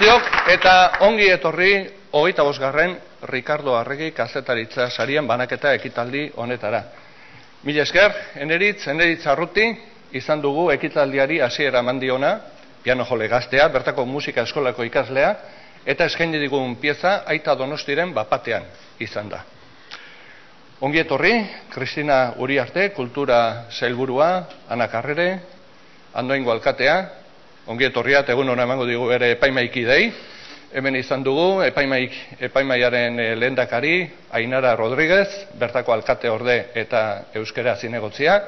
guztiok eta ongi etorri hogeita bosgarren Ricardo Arregi kazetaritza sarien banaketa ekitaldi honetara. Mila esker, eneritz, eneritz arruti, izan dugu ekitaldiari hasiera mandiona, piano jole gaztea, bertako musika eskolako ikaslea, eta eskaini digun pieza aita donostiren bapatean izan da. Ongi etorri, Kristina Uriarte, kultura zailburua, Ana Carrere, Andoingo alkatea, ongi etorria, egun hona emango digu ere epaimaiki dei, hemen izan dugu epaimaik, epaimaiaren eh, lehendakari, Ainara Rodríguez, bertako alkate orde eta euskera zinegotzia,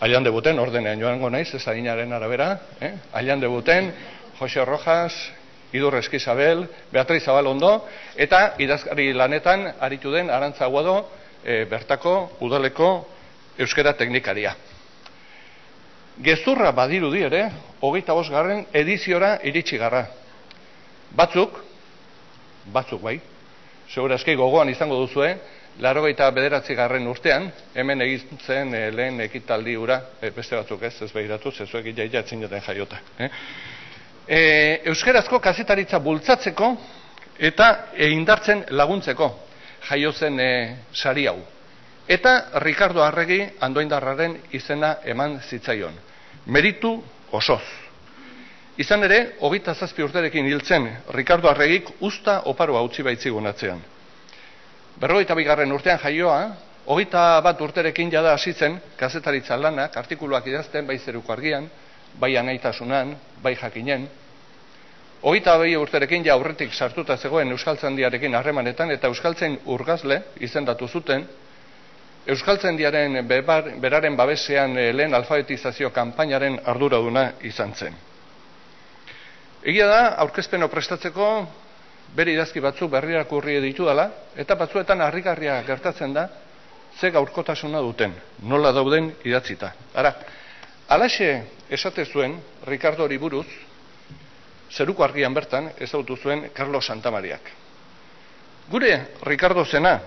ailan debuten, ordenean joango naiz, ez ainaren arabera, eh? ailan debuten, Jose Rojas, Idur Eskizabel, Beatriz Zabalondo, eta idazkari lanetan aritu den Arantza Guado, e, bertako udaleko euskera teknikaria. Gezurra badirudi ere, hogeita garren ediziora iritsi garra. Batzuk, batzuk bai, segurazki gogoan izango duzue, laro bederatzi garren urtean, hemen egitzen e, lehen ekitaldi ura, e, beste batzuk ez, ez behiratu, zezuek jaiatzen jaten jaiota. Eh? E, euskerazko kazetaritza bultzatzeko eta e, indartzen laguntzeko jaio zen e, sari hau. Eta Ricardo Arregi andoindarraren izena eman zitzaion. Meritu osoz. Izan ere, hogeita zazpi urterekin hiltzen Ricardo Arregik usta oparoa utzi baitzigun atzean. Berrogeita bigarren urtean jaioa, hogeita bat urterekin jada hasitzen kazetaritza lanak, artikuluak idazten bai zeruko argian, bai anaitasunan, bai jakinen, Hogeita behi urterekin ja aurretik sartuta zegoen Euskaltzendiarekin harremanetan eta Euskaltzen urgazle izendatu zuten, Euskaltzendiaren beraren babesean eh, lehen alfabetizazio kanpainaren arduraduna izan zen. Egia da, aurkezpeno prestatzeko bere idazki batzuk berrirakurri ditu dela, eta batzuetan harrigarria gertatzen da, ze gaurkotasuna duten, nola dauden idatzita. Ara, alaxe esate zuen, Ricardo buruz, zeruko argian bertan ezautu zuen Carlos Santamariak. Gure Ricardo zena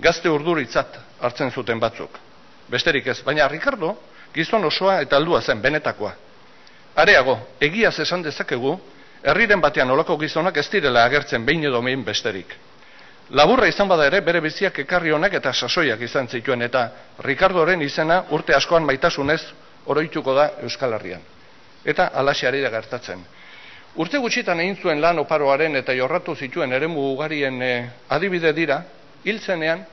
gazte urduritzat hartzen zuten batzuk. Besterik ez, baina Ricardo gizon osoa eta aldua zen benetakoa. Areago, egiaz esan dezakegu, herriren batean olako gizonak ez direla agertzen behin edo behin besterik. Laburra izan bada ere bere biziak ekarri honak eta sasoiak izan zituen eta Ricardoren izena urte askoan maitasunez oroituko da Euskal Herrian. Eta alaxeari da gertatzen. Urte gutxitan egin zuen lan oparoaren eta jorratu zituen eremu ugarien eh, adibide dira, hiltzenean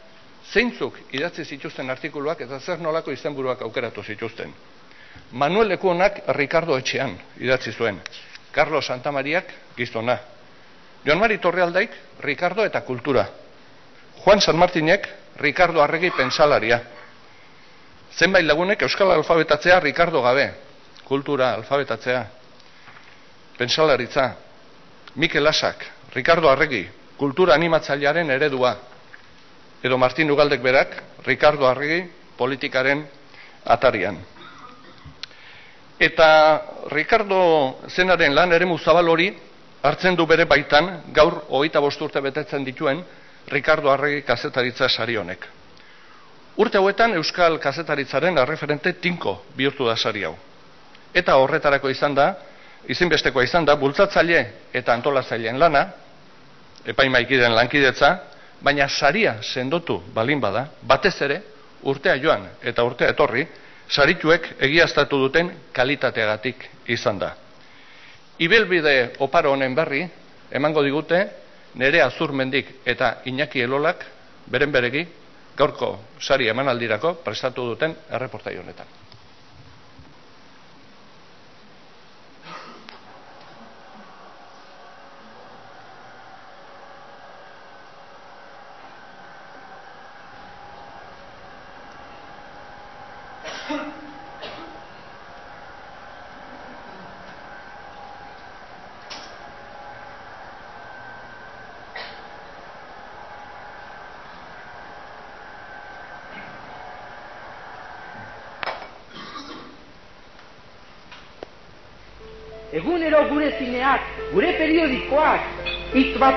zeintzuk idatzi zituzten artikuluak eta zer nolako izenburuak aukeratu zituzten. Manuel Lekuonak Ricardo Etxean idatzi zuen, Carlos Santamariak gizona, Joan Mari Torrealdaik Ricardo eta Kultura, Juan San Martinek Ricardo Arregi Pensalaria, zenbait lagunek Euskal Alfabetatzea Ricardo Gabe, Kultura Alfabetatzea, Pensalaritza, Mikel Lasak, Ricardo Arregi, kultura animatzailearen eredua, edo Martin Ugaldek berak, Ricardo Arregi, politikaren atarian. Eta Ricardo zenaren lan ere muzabal hori, hartzen du bere baitan, gaur hogeita urte betetzen dituen, Ricardo Arregi kazetaritza sari honek. Urte hauetan Euskal kazetaritzaren arreferente tinko bihurtu da sari hau. Eta horretarako izan da, izinbestekoa izan da, bultzatzaile eta antolatzaileen lana, epaimaikiden lankidetza, baina saria sendotu balin bada, batez ere, urtea joan eta urtea etorri, sarituek egiaztatu duten kalitateagatik izan da. Ibelbide oparo honen berri, emango digute, nere azurmendik eta Iñaki Elolak, beren beregi, gaurko sari emanaldirako prestatu duten erreportai honetan.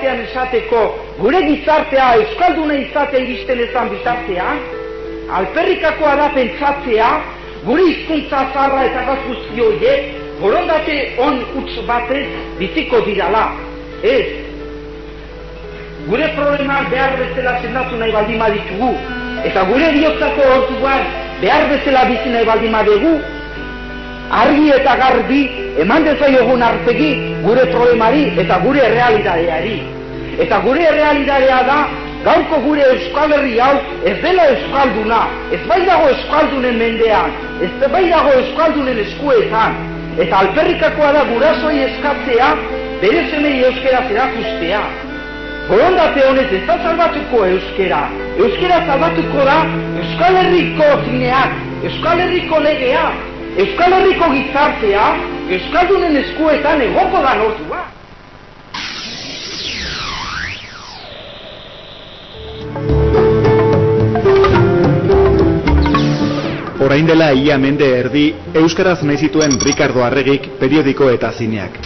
Batean esateko, gure gizartea euskalduna izate iristen ezan bitartea, alperrikako arapen txatzea, gure izkuntza zarra eta gazguzki hoiek, borondate on utz batez biziko dirala. Ez. Gure problemak behar bezala sendatu nahi baldin baditugu, eta gure bihotzako hortuak behar bezala bizi nahi baldin badugu, argi eta garbi eman dezaiogun artegi gure problemari eta gure realitateari. Eta gure realitatea da gaurko gure euskal herri hau ez dela euskalduna, ez bai dago euskaldunen mendean, ez bai dago euskaldunen eskuetan, eta alperrikakoa da gurasoi eskatzea bere zemei euskera zerakustea. Borondate honez ez da salbatuko euskera, euskera salbatuko da euskal herriko zineak, euskal herriko legea, euskal herriko gizartea, euskaldunen eskuetan egoko da nortua. Orain dela ia mende erdi, Euskaraz nahi zituen Ricardo Arregik periodiko eta zineak.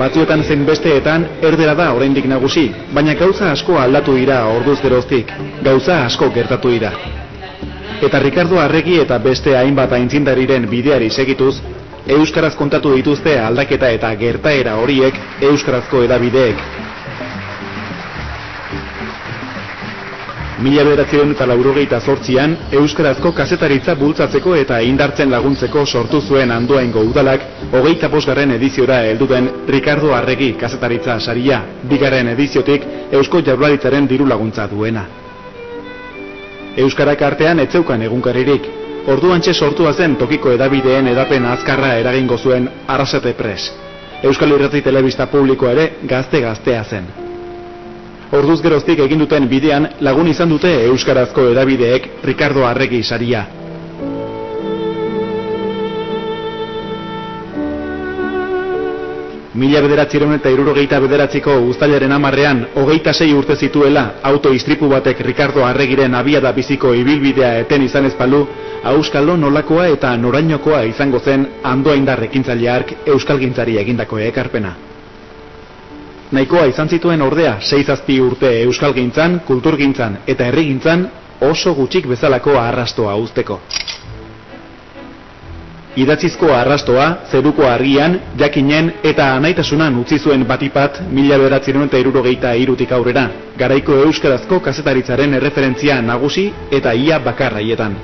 Batzuetan zen besteetan, erdera da oraindik nagusi, baina gauza asko aldatu dira orduz geroztik, gauza asko gertatu dira. Eta Ricardo Arregi eta beste hainbat aintzindariren bideari segituz, Euskaraz kontatu dituzte aldaketa eta gertaera horiek Euskarazko edabideek, Mila beratzen eta laurogeita zortzian, Euskarazko kazetaritza bultzatzeko eta indartzen laguntzeko sortu zuen andoaingo udalak, hogeita posgarren ediziora helduden Ricardo Arregi kazetaritza saria, bigarren ediziotik Eusko Jaurlaritzaren diru laguntza duena. Euskarak artean etzeukan egunkaririk, orduan txe sortua zen tokiko edabideen edapen azkarra eragingo zuen Arrasate Press. Euskal Irrati Telebista Publiko ere gazte-gaztea zen. Orduz geroztik egin duten bidean lagun izan dute Euskarazko edabideek Ricardo Arregi saria. Mila bederatzireun eta irurogeita bederatziko guztailaren amarrean, hogeita sei urte zituela, autoistripu batek Ricardo Arregiren abiada biziko ibilbidea eten izan ezpalu, auskalo nolakoa eta norainokoa izango zen andoaindar ekintzaileark euskalgintzari egindako ekarpena. Nahikoa izan zituen ordea, seizazpi urte euskalgintzan, kulturgintzan eta herrigintzan oso gutxik bezalako arrastoa usteko. Idatzizko arrastoa, zeruko argian, jakinen eta anaitasunan utzi zuen batipat mila beratzen eta irurogeita irutik aurrera, garaiko euskarazko kazetaritzaren erreferentzia nagusi eta ia bakarraietan.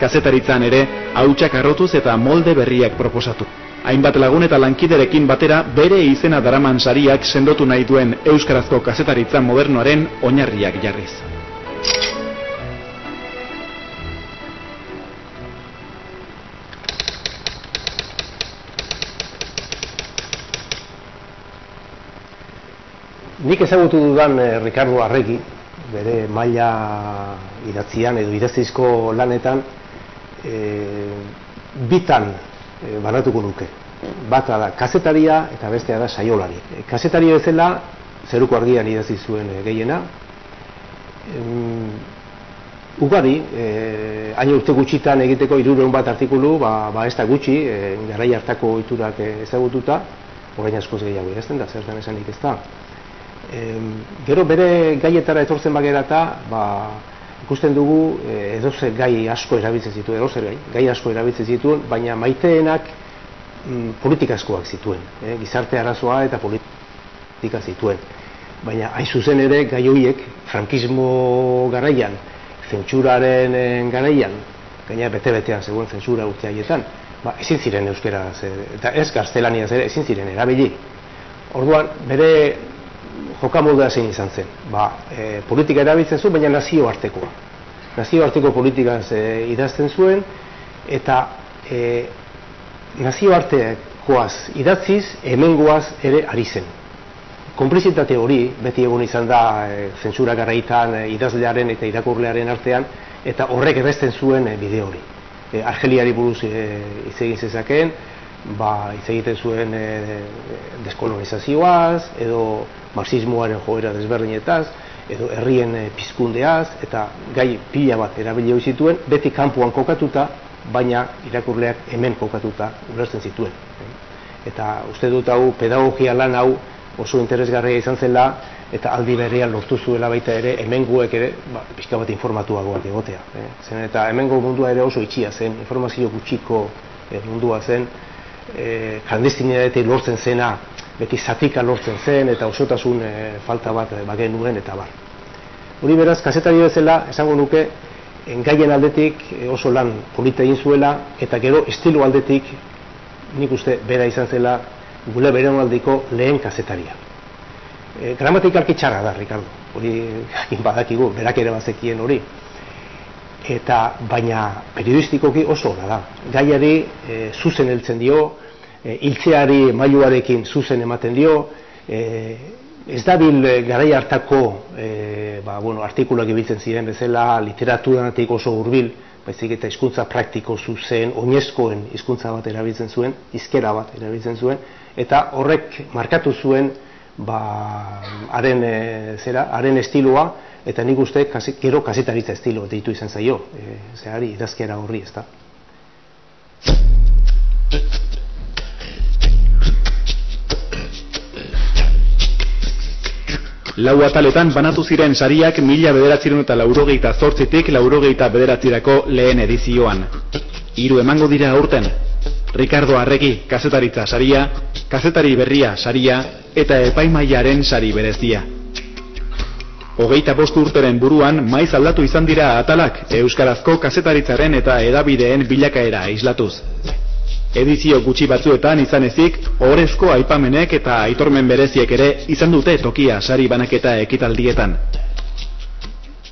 Kazetaritzan ere, hautsak arrotuz eta molde berriak proposatu. Hainbat lagun eta lankiderekin batera bere izena daraman sariak sendotu nahi duen euskarazko kazetaritza modernoaren oinarriak jarriz. Nik ezagutu dudan eh, Ricardo Arregi, bere maila idatzian edo idazteizko lanetan, eh, bitan e, banatuko nuke. Bata da kazetaria eta bestea da saiolari. E, kazetaria bezala zeruko argian idazi zuen e, gehiena. ugari, e, hain urte gutxitan egiteko irureun bat artikulu, ba, ba ez da gutxi, e, garai hartako iturak ezagututa, orain askoz gehiago idazten da, zertan esanik ez da. E, gero bere gaietara etortzen bagera ba, ikusten dugu e, edozer gai asko erabiltzen zituen, edozer gai, gai asko erabiltzen zituen, baina maiteenak mm, politika askoak zituen, e, gizarte arazoa eta politika zituen. Baina hain zuzen ere gai horiek frankismo garaian, zentsuraren garaian, gaina bete-betean zegoen zentsura urte haietan, ba, ezin ziren euskera, eta ez gaztelania ere ezin ziren erabili. Orduan, bere jokamoldea zein izan zen. Ba, e, politika erabiltzen zuen, baina nazio artekoa. Nazio arteko politikaz e, idazten zuen, eta e, nazio artekoaz idatziz, hemengoaz ere ari zen. Konplizitate hori, beti egon izan da e, zentsura garaitan e, idazlearen eta irakurlearen artean, eta horrek errezten zuen e, bide hori. E, Argeliari buruz e, izegin zezakeen, ba, hitz egiten zuen e, deskolonizazioaz, edo marxismoaren joera desberdinetaz, edo herrien e, pizkundeaz, eta gai pila bat erabili zituen, beti kanpoan kokatuta, baina irakurleak hemen kokatuta ulertzen zituen. Eta uste dut hau, pedagogia lan hau oso interesgarria izan zela, eta aldi berrian lortu zuela baita ere, hemen guek ere, ba, pixka bat informatuagoak egotea. Eh? Zen, eta hemengo mundua ere oso itxia zen, informazio gutxiko eh, mundua zen, e, lortzen zena beti zatika lortzen zen eta osotasun e, falta bat e, bagen nuen eta bar. Hori beraz, kasetari bezala, esango nuke, gaien aldetik oso lan polita egin zuela eta gero estilo aldetik nik uste bera izan zela gule bere aldiko lehen kazetaria. E, gramatikalki txarra da, Ricardo. Hori, badakigu, berak ere bazekien hori eta baina periodistikoki oso ona da. Gaiari e, zuzen heltzen dio, e, mailuarekin zuzen ematen dio, e, ez da bil garai hartako e, ba, bueno, artikulak ibiltzen ziren bezala, literaturanatik oso hurbil, baizik eta hizkuntza praktiko zuzen, oinezkoen hizkuntza bat erabiltzen zuen, hizkera bat erabiltzen zuen, eta horrek markatu zuen ba, haren, e, zera, haren estiloa, eta nik uste kasi, gero kasetaritza estilo deitu izan zaio, e, zehari idazkera horri ez da. Lau ataletan banatu ziren sariak mila bederatziren eta laurogeita zortzitik laurogeita bederatzirako lehen edizioan. Hiru emango dira aurten. Ricardo Arregi kazetaritza saria, kazetari berria saria eta epaimaiaren sari berezia. Hogeita bost urteren buruan maiz aldatu izan dira atalak Euskarazko kazetaritzaren eta edabideen bilakaera islatuz. Edizio gutxi batzuetan izan ezik, orezko aipamenek eta aitormen bereziek ere izan dute tokia sari banaketa ekitaldietan.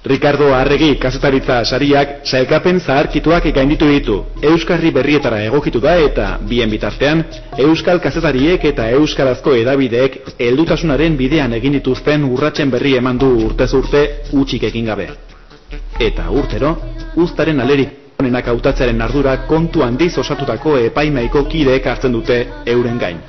Ricardo Arregi kazetaritza sariak sailkapen zaharkituak gainditu ditu. Euskarri berrietara egokitu da eta bien bitartean Euskal kazetariek eta Euskarazko edabideek heldutasunaren bidean egin dituzten urratzen berri eman du urtez urte utxik egin gabe. Eta urtero, uztaren alerik honenak hautatzearen ardura kontu handiz osatutako epaimaiko kideek hartzen dute euren gain.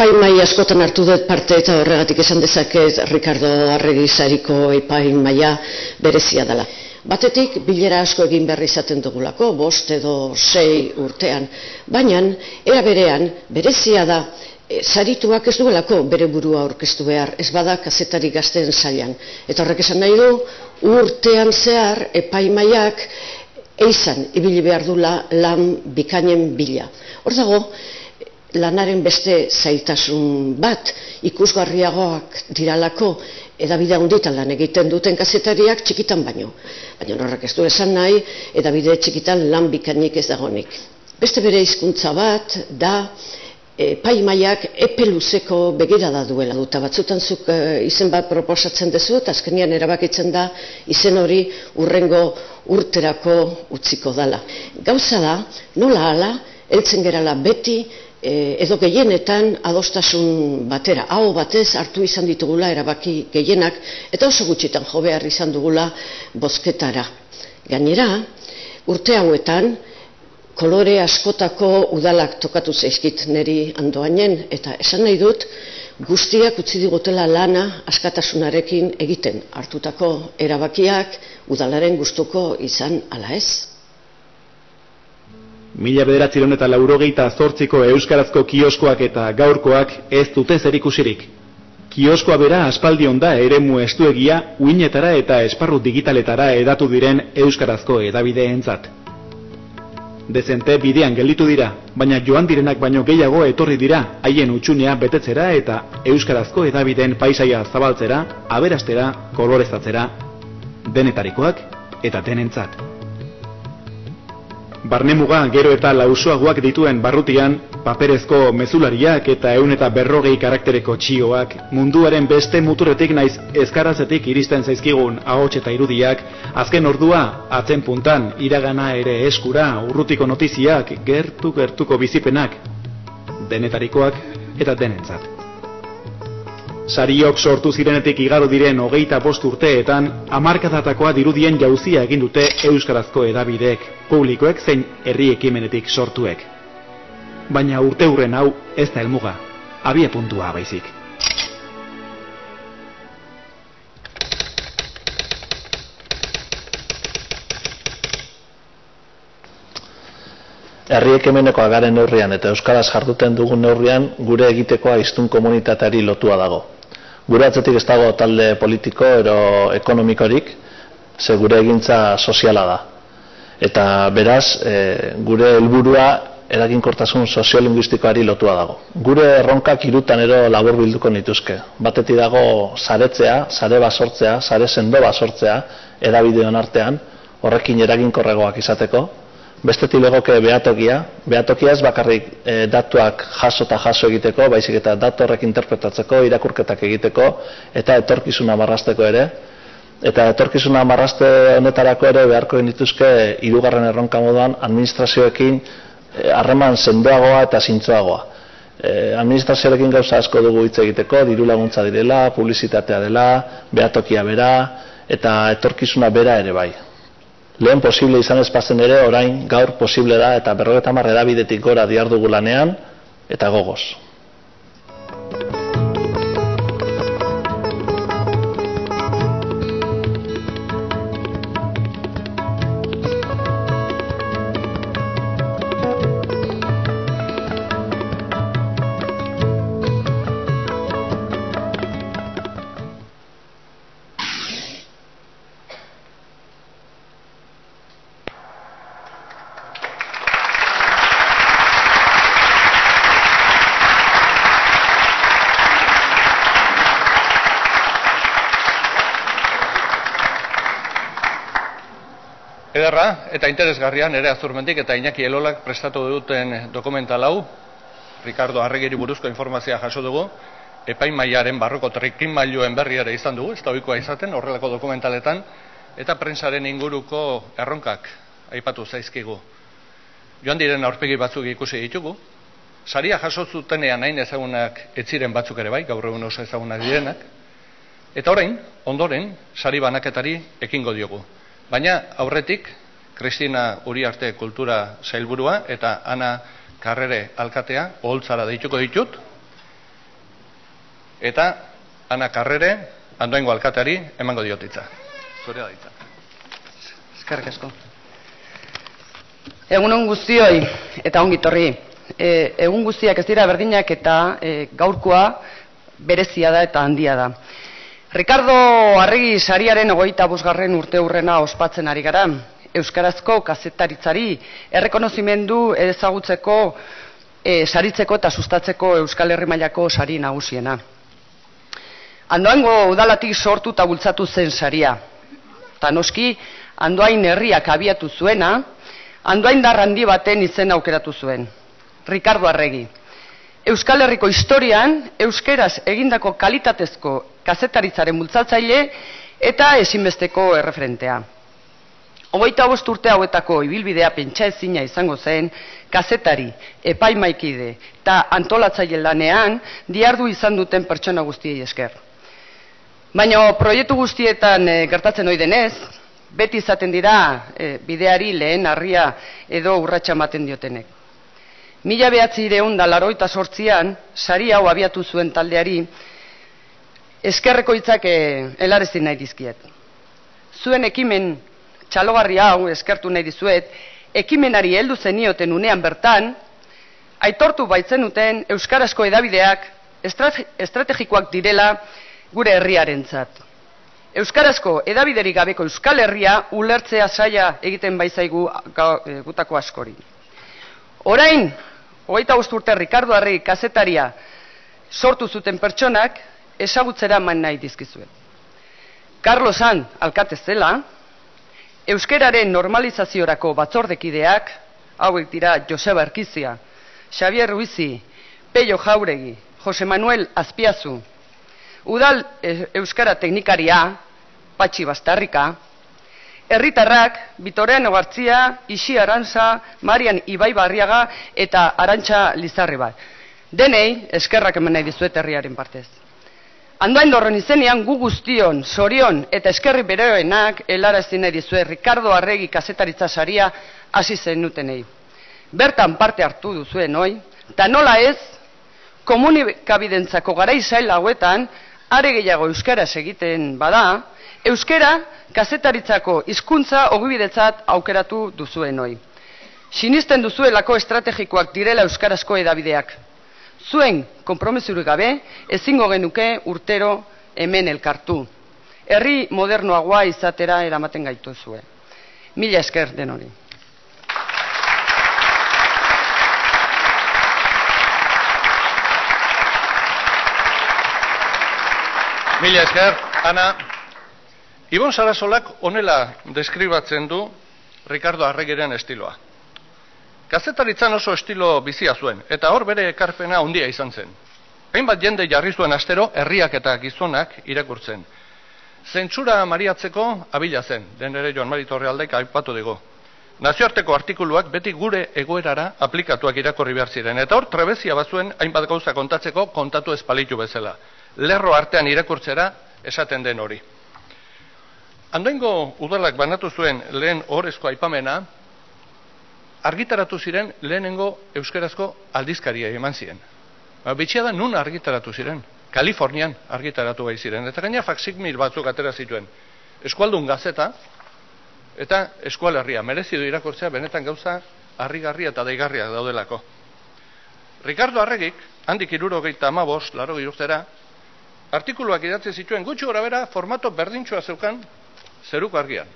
Epaimai askotan hartu dut parte eta horregatik esan dezaket Ricardo Arregi sariko epaimaia berezia dela. Batetik, bilera asko egin berri izaten dugulako, bost edo sei urtean, baina, era berean, berezia da, e, sarituak ez duelako bere burua aurkeztu behar, ez bada kazetari gazten zailan. Eta horrek esan nahi du, urtean zehar, epaimaiak, eizan, ibili behar dula lan bikainen bila. Hor dago, lanaren beste zailtasun bat ikusgarriagoak diralako edabide handitan lan egiten duten kazetariak txikitan baino. Baina horrek ez du esan nahi edabide txikitan lan bikainik ez dagonik. Beste bere hizkuntza bat da e, paimaiak epe luzeko begirada duela duta batzutan zuk e, izen bat proposatzen duzu eta azkenian erabakitzen da izen hori urrengo urterako utziko dala. Gauza da, nola ala, eltzen gerala beti e, edo gehienetan adostasun batera, hau batez hartu izan ditugula erabaki gehienak, eta oso gutxitan jo behar izan dugula bozketara. Gainera, urte hauetan, kolore askotako udalak tokatu zaizkit neri andoainen, eta esan nahi dut, guztiak utzi digutela lana askatasunarekin egiten hartutako erabakiak udalaren gustuko izan ala ez. Mila bederatziron eta laurogeita zortziko euskarazko kioskoak eta gaurkoak ez dute zer ikusirik. Kioskoa bera aspaldi da eremu estuegia uinetara eta esparru digitaletara edatu diren euskarazko edabideentzat. Dezente bidean gelditu dira, baina joan direnak baino gehiago etorri dira haien utxunea betetzera eta euskarazko edabideen paisaia zabaltzera, aberastera, kolorezatzera, denetarikoak eta denentzat. Barnemuga gero eta lausoagoak dituen barrutian, paperezko mezulariak eta eun eta berrogei karaktereko txioak, munduaren beste muturretik naiz ezkarazetik iristen zaizkigun ahots eta irudiak, azken ordua, atzen puntan, iragana ere eskura, urrutiko notiziak, gertu-gertuko bizipenak, denetarikoak eta denentzat. Sariok sortu zirenetik igaro diren hogeita bost urteetan, amarkadatakoa dirudien jauzia egin dute euskarazko edabideek, publikoek zein herri ekimenetik sortuek. Baina urte hurren hau ez da helmuga, abia puntua baizik. Herri ekimenekoa garen neurrian eta euskaraz jarduten dugun neurrian gure egitekoa hiztun komunitateari lotua dago. Gure atzetik ez dago talde politiko ero ekonomikorik, ze gure egintza soziala da. Eta beraz, e, gure helburua eraginkortasun soziolinguistikoari lotua dago. Gure erronkak irutan ero labur bilduko nituzke. Batetik dago saretzea, sare basortzea, sare sendo basortzea, edabideon artean, horrekin eraginkorregoak izateko, bestetik legoke behatokia, behatokia ez bakarrik e, datuak jaso eta jaso egiteko, baizik eta datu horrek interpretatzeko, irakurketak egiteko, eta etorkizuna marrasteko ere, eta etorkizuna marraste honetarako ere beharko genituzke hirugarren erronka moduan administrazioekin eh, harreman sendoagoa eta zintzoagoa. E, administrazioarekin gauza asko dugu hitz egiteko, diru laguntza direla, publizitatea dela, behatokia bera, eta etorkizuna bera ere bai lehen posible izan ezpazen ere, orain gaur posible da eta berrogeta marre edabidetik gora diardugu lanean eta gogoz. Ederra eta interesgarria nere azurmentik eta Iñaki Elolak prestatu duten dokumental hau Ricardo Arregiri buruzko informazioa jaso dugu epaimaiaren barroko trekin mailuen berriare izan dugu, ez da oikoa izaten horrelako dokumentaletan eta prensaren inguruko erronkak aipatu zaizkigu. Joan diren aurpegi batzuk ikusi ditugu, saria jaso zutenean hain ezagunak etziren batzuk ere bai, gaur egun oso ezagunak direnak, eta orain, ondoren, sari banaketari ekingo diogu. Baina aurretik, Kristina Uriarte Kultura Zailburua eta Ana Karrere Alkatea oholtzara deituko ditut. Eta Ana Karrere andoengo alkateari emango diotitza. Zure da ditza. Eskerrik asko. Egunon guztioi eta ongi torri. E, egun guztiak ez dira berdinak eta e, gaurkoa berezia da eta handia da. Ricardo Arregi sariaren ogoita busgarren urte hurrena ospatzen ari gara. Euskarazko kazetaritzari errekonozimendu ezagutzeko, e, saritzeko eta sustatzeko Euskal Herri mailako sari nagusiena. Andoango udalatik sortu eta bultzatu zen saria. Ta noski, andoain herriak abiatu zuena, andoain darrandi baten izen aukeratu zuen. Ricardo Arregi. Euskal Herriko historian, euskeraz egindako kalitatezko kazetaritzaren bultzatzaile eta ezinbesteko erreferentea. Ogoita bost urte hauetako ibilbidea pentsa ezina izango zen, kazetari, epaimaikide eta antolatzaile lanean diardu izan duten pertsona guztiei esker. Baina proiektu guztietan e, gertatzen ohi denez, beti izaten dira e, bideari lehen harria edo urratsa ematen diotenek. Mila behatzi ireun da sortzian, sari hau abiatu zuen taldeari, eskerreko hitzak helarezin nahi dizkiet. Zuen ekimen txalogarri hau eskertu nahi dizuet, ekimenari heldu zenioten unean bertan, aitortu baitzenuten euskarazko edabideak estrategikoak direla gure herriarentzat. Euskarazko edabiderik gabeko euskal herria ulertzea saia egiten baizaigu eh, gutako askori. Orain, hogeita urte Ricardo Arri kazetaria sortu zuten pertsonak, ezagutzera man nahi dizkizuet. Carlos Han, alkate zela, euskeraren normalizaziorako batzordekideak, hauek dira Joseba Erkizia, Xavier Ruizi, Peio Jauregi, Jose Manuel Azpiazu, Udal e, Euskara Teknikaria, Patxi Bastarrika, Herritarrak, Bitorean Ogartzia, Isi Arantza, Marian Ibai Barriaga eta Arantxa Lizarri bat. Denei, eskerrak hemen nahi dizuet herriaren partez. Andoain izenean gu guztion, sorion eta eskerri beroenak helarazi nahi dizue Ricardo Arregi kazetaritza saria hasi zenutenei. Bertan parte hartu duzuen hoi, eta nola ez, komunikabidentzako garai zail hauetan, are gehiago euskara egiten bada, euskara kazetaritzako hizkuntza ogibidetzat aukeratu duzuen hoi. Sinisten duzuelako estrategikoak direla euskarazko edabideak. Zuen konpromesurik gabe ezingo genuke urtero hemen elkartu. Herri modernoagoa izatera eramaten gaitu zuen. Mila esker den hori. Mila esker, Ana. Ibon Sarasolak onela deskribatzen du Ricardo Arregiren estiloa. Kazetaritzan oso estilo bizia zuen, eta hor bere ekarpena handia izan zen. Hainbat jende jarri zuen astero herriak eta gizonak irakurtzen. Zentsura mariatzeko abila zen, den ere Joan Mari Torrealdaik aipatu dugu. Nazioarteko artikuluak beti gure egoerara aplikatuak irakorri behar ziren, eta hor trebezia bazuen hainbat gauza kontatzeko kontatu espalitu bezala lerro artean irakurtzera esaten den hori. Andoingo udalak banatu zuen lehen horrezko aipamena, argitaratu ziren lehenengo euskerazko aldizkaria eman ziren. Ba, bitxia da nun argitaratu ziren? Kalifornian argitaratu bai ziren. Eta gaina faksik mil batzuk atera zituen. Eskualdun gazeta eta eskualerria. Merezi du irakurtzea benetan gauza harrigarria eta daigarria daudelako. Ricardo Arregik, handik irurogeita amabos, laro giruztera, artikuluak idatzi zituen gutxi gora bera formato berdintxoa zeukan zeruko argian.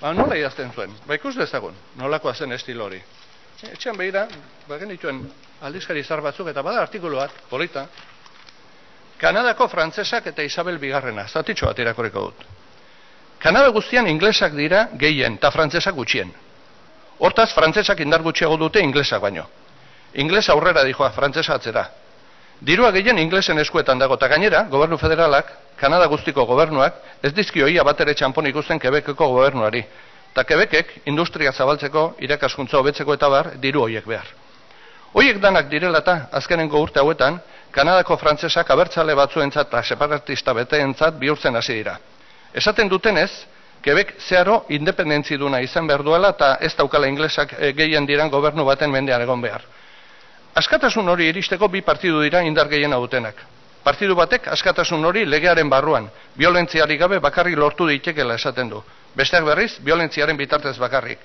Ba, nola idazten zuen? Ba, ikus dezagun, nolakoa zen estilo hori. Etxean behira, ba, genituen aldizkari zar batzuk, eta bada artikulu bat, polita, Kanadako frantzesak eta Isabel Bigarrena, zatitxo bat irakoriko dut. Kanada guztian inglesak dira gehien, eta frantzesak gutxien. Hortaz, frantzesak indar gutxiago dute inglesak baino. Inglesa aurrera dijoa, frantzesa atzera. Dirua gehien inglesen eskuetan dago, eta gainera, gobernu federalak, Kanada guztiko gobernuak, ez dizkio ia bat ere txampon ikusten Quebeceko gobernuari. Eta Quebecek, industria zabaltzeko, irakaskuntza hobetzeko eta bar, diru hoiek behar. Hoiek danak direlata, azkenengo urte hauetan, Kanadako frantzesak abertzale batzuentzat eta separatista beteentzat bihurtzen hasi dira. Esaten dutenez, Quebec zeharo independentzi duna izan behar duela eta ez daukala inglesak eh, gehien diran gobernu baten mendean egon behar. Askatasun hori iristeko bi partidu dira indar gehien dutenak. Partidu batek askatasun hori legearen barruan, violentziari gabe bakarrik lortu ditekela esaten du. Besteak berriz, violentziaren bitartez bakarrik.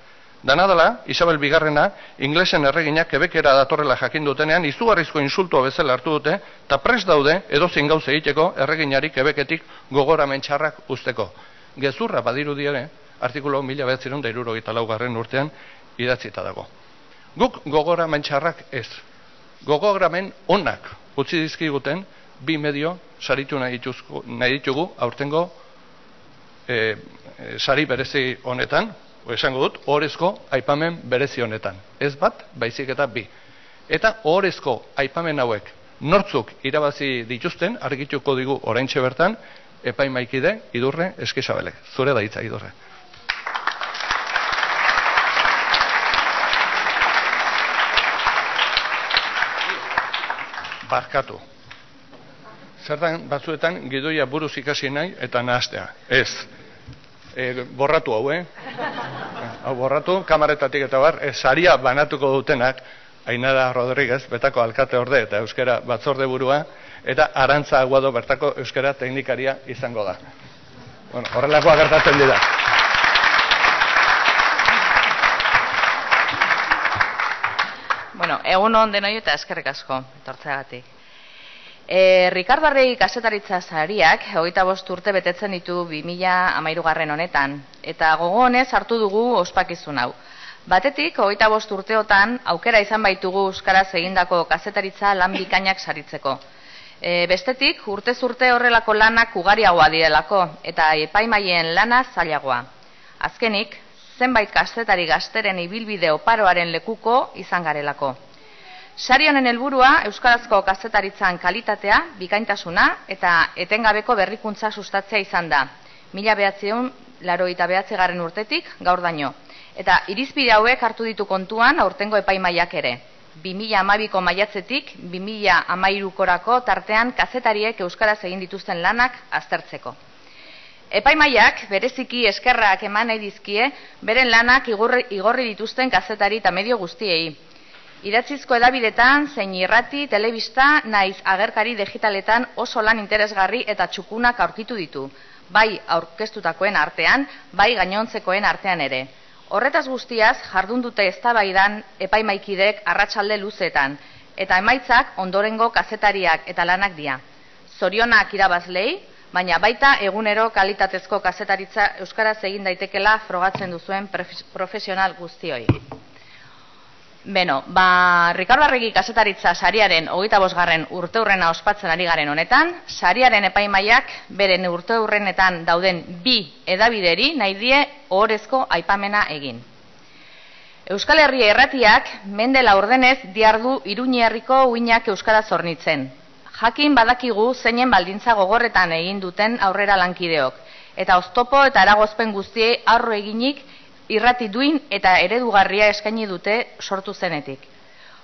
Danadala, Isabel Bigarrena, inglesen erreginak kebekera datorrela jakin dutenean, izugarrizko insultua bezala hartu dute, eta pres daude edozin gauze egiteko erreginari kebeketik gogoramen txarrak usteko. Gezurra badiru diare, artikulo mila behatzerun da irurogita laugarren urtean idatzita dago. Guk gogora mentxarrak ez, gogogramen onak utzi dizkiguten bi medio saritu nahi, ditugu aurtengo e, sari berezi honetan, o esango dut, orezko aipamen berezi honetan. Ez bat, baizik eta bi. Eta orezko aipamen hauek nortzuk irabazi dituzten, argituko digu orain bertan, epaimaikide idurre eskizabelek. Zure da hitza idurre. Barkatu. Zertan batzuetan gidoia buruz ikasi nahi eta nahastea. Ez. E, borratu hau, eh? Hau borratu, kamaretatik eta bar, ez saria banatuko dutenak, Ainara Rodríguez, betako alkate orde eta euskera batzorde burua, eta arantza aguado bertako euskera teknikaria izango da. Bueno, horrelakoa gertatzen dira. Bueno, egun on denoi eta eskerrik asko, etortzeagatik. E, Ricardo Arregi kasetaritza zariak, hogeita bost urte betetzen ditu 2000 amairugarren honetan, eta gogo honez hartu dugu ospakizun hau. Batetik, hogeita bost urteotan, aukera izan baitugu Euskaraz egindako kazetaritza lan bikainak saritzeko. E, bestetik, urte urte horrelako lanak ugariagoa direlako, eta epaimaien lana zailagoa. Azkenik, zenbait kazetari gazteren ibilbide oparoaren lekuko izan garelako. Sari honen helburua euskarazko kazetaritzan kalitatea, bikaintasuna eta etengabeko berrikuntza sustatzea izan da. Mila behatzeun, laro eta urtetik, gaur daño. Eta irizpide hauek hartu ditu kontuan aurtengo epaimaiak ere. 2012ko maiatzetik 2013korako tartean kazetariek euskaraz egin dituzten lanak aztertzeko. Epaimaiak bereziki eskerrak eman nahi dizkie beren lanak igorri dituzten kazetari eta medio guztiei. Idatzizko edabidetan, zein irrati, telebista, naiz agerkari digitaletan oso lan interesgarri eta txukunak aurkitu ditu, bai aurkeztutakoen artean, bai gainontzekoen artean ere. Horretaz guztiaz, jardun dute eztabaidan epaimaikidek arratsalde luzetan, eta emaitzak ondorengo kazetariak eta lanak dira. Zorionak irabazlei, baina baita egunero kalitatezko kazetaritza euskaraz egin daitekela frogatzen duzuen profesional guztioi. Beno, ba, Ricardo Arregi kasetaritza sariaren hogeita bosgarren urte ospatzen ari garen honetan, sariaren epaimaiak beren urte hurrenetan dauden bi edabideri nahi die ohorezko aipamena egin. Euskal Herria erratiak mendela ordenez diardu iruñi herriko uinak euskara zornitzen. Jakin badakigu zeinen baldintza gogorretan egin duten aurrera lankideok, eta oztopo eta eragozpen guztiei aurro eginik irrati duin eta eredugarria eskaini dute sortu zenetik.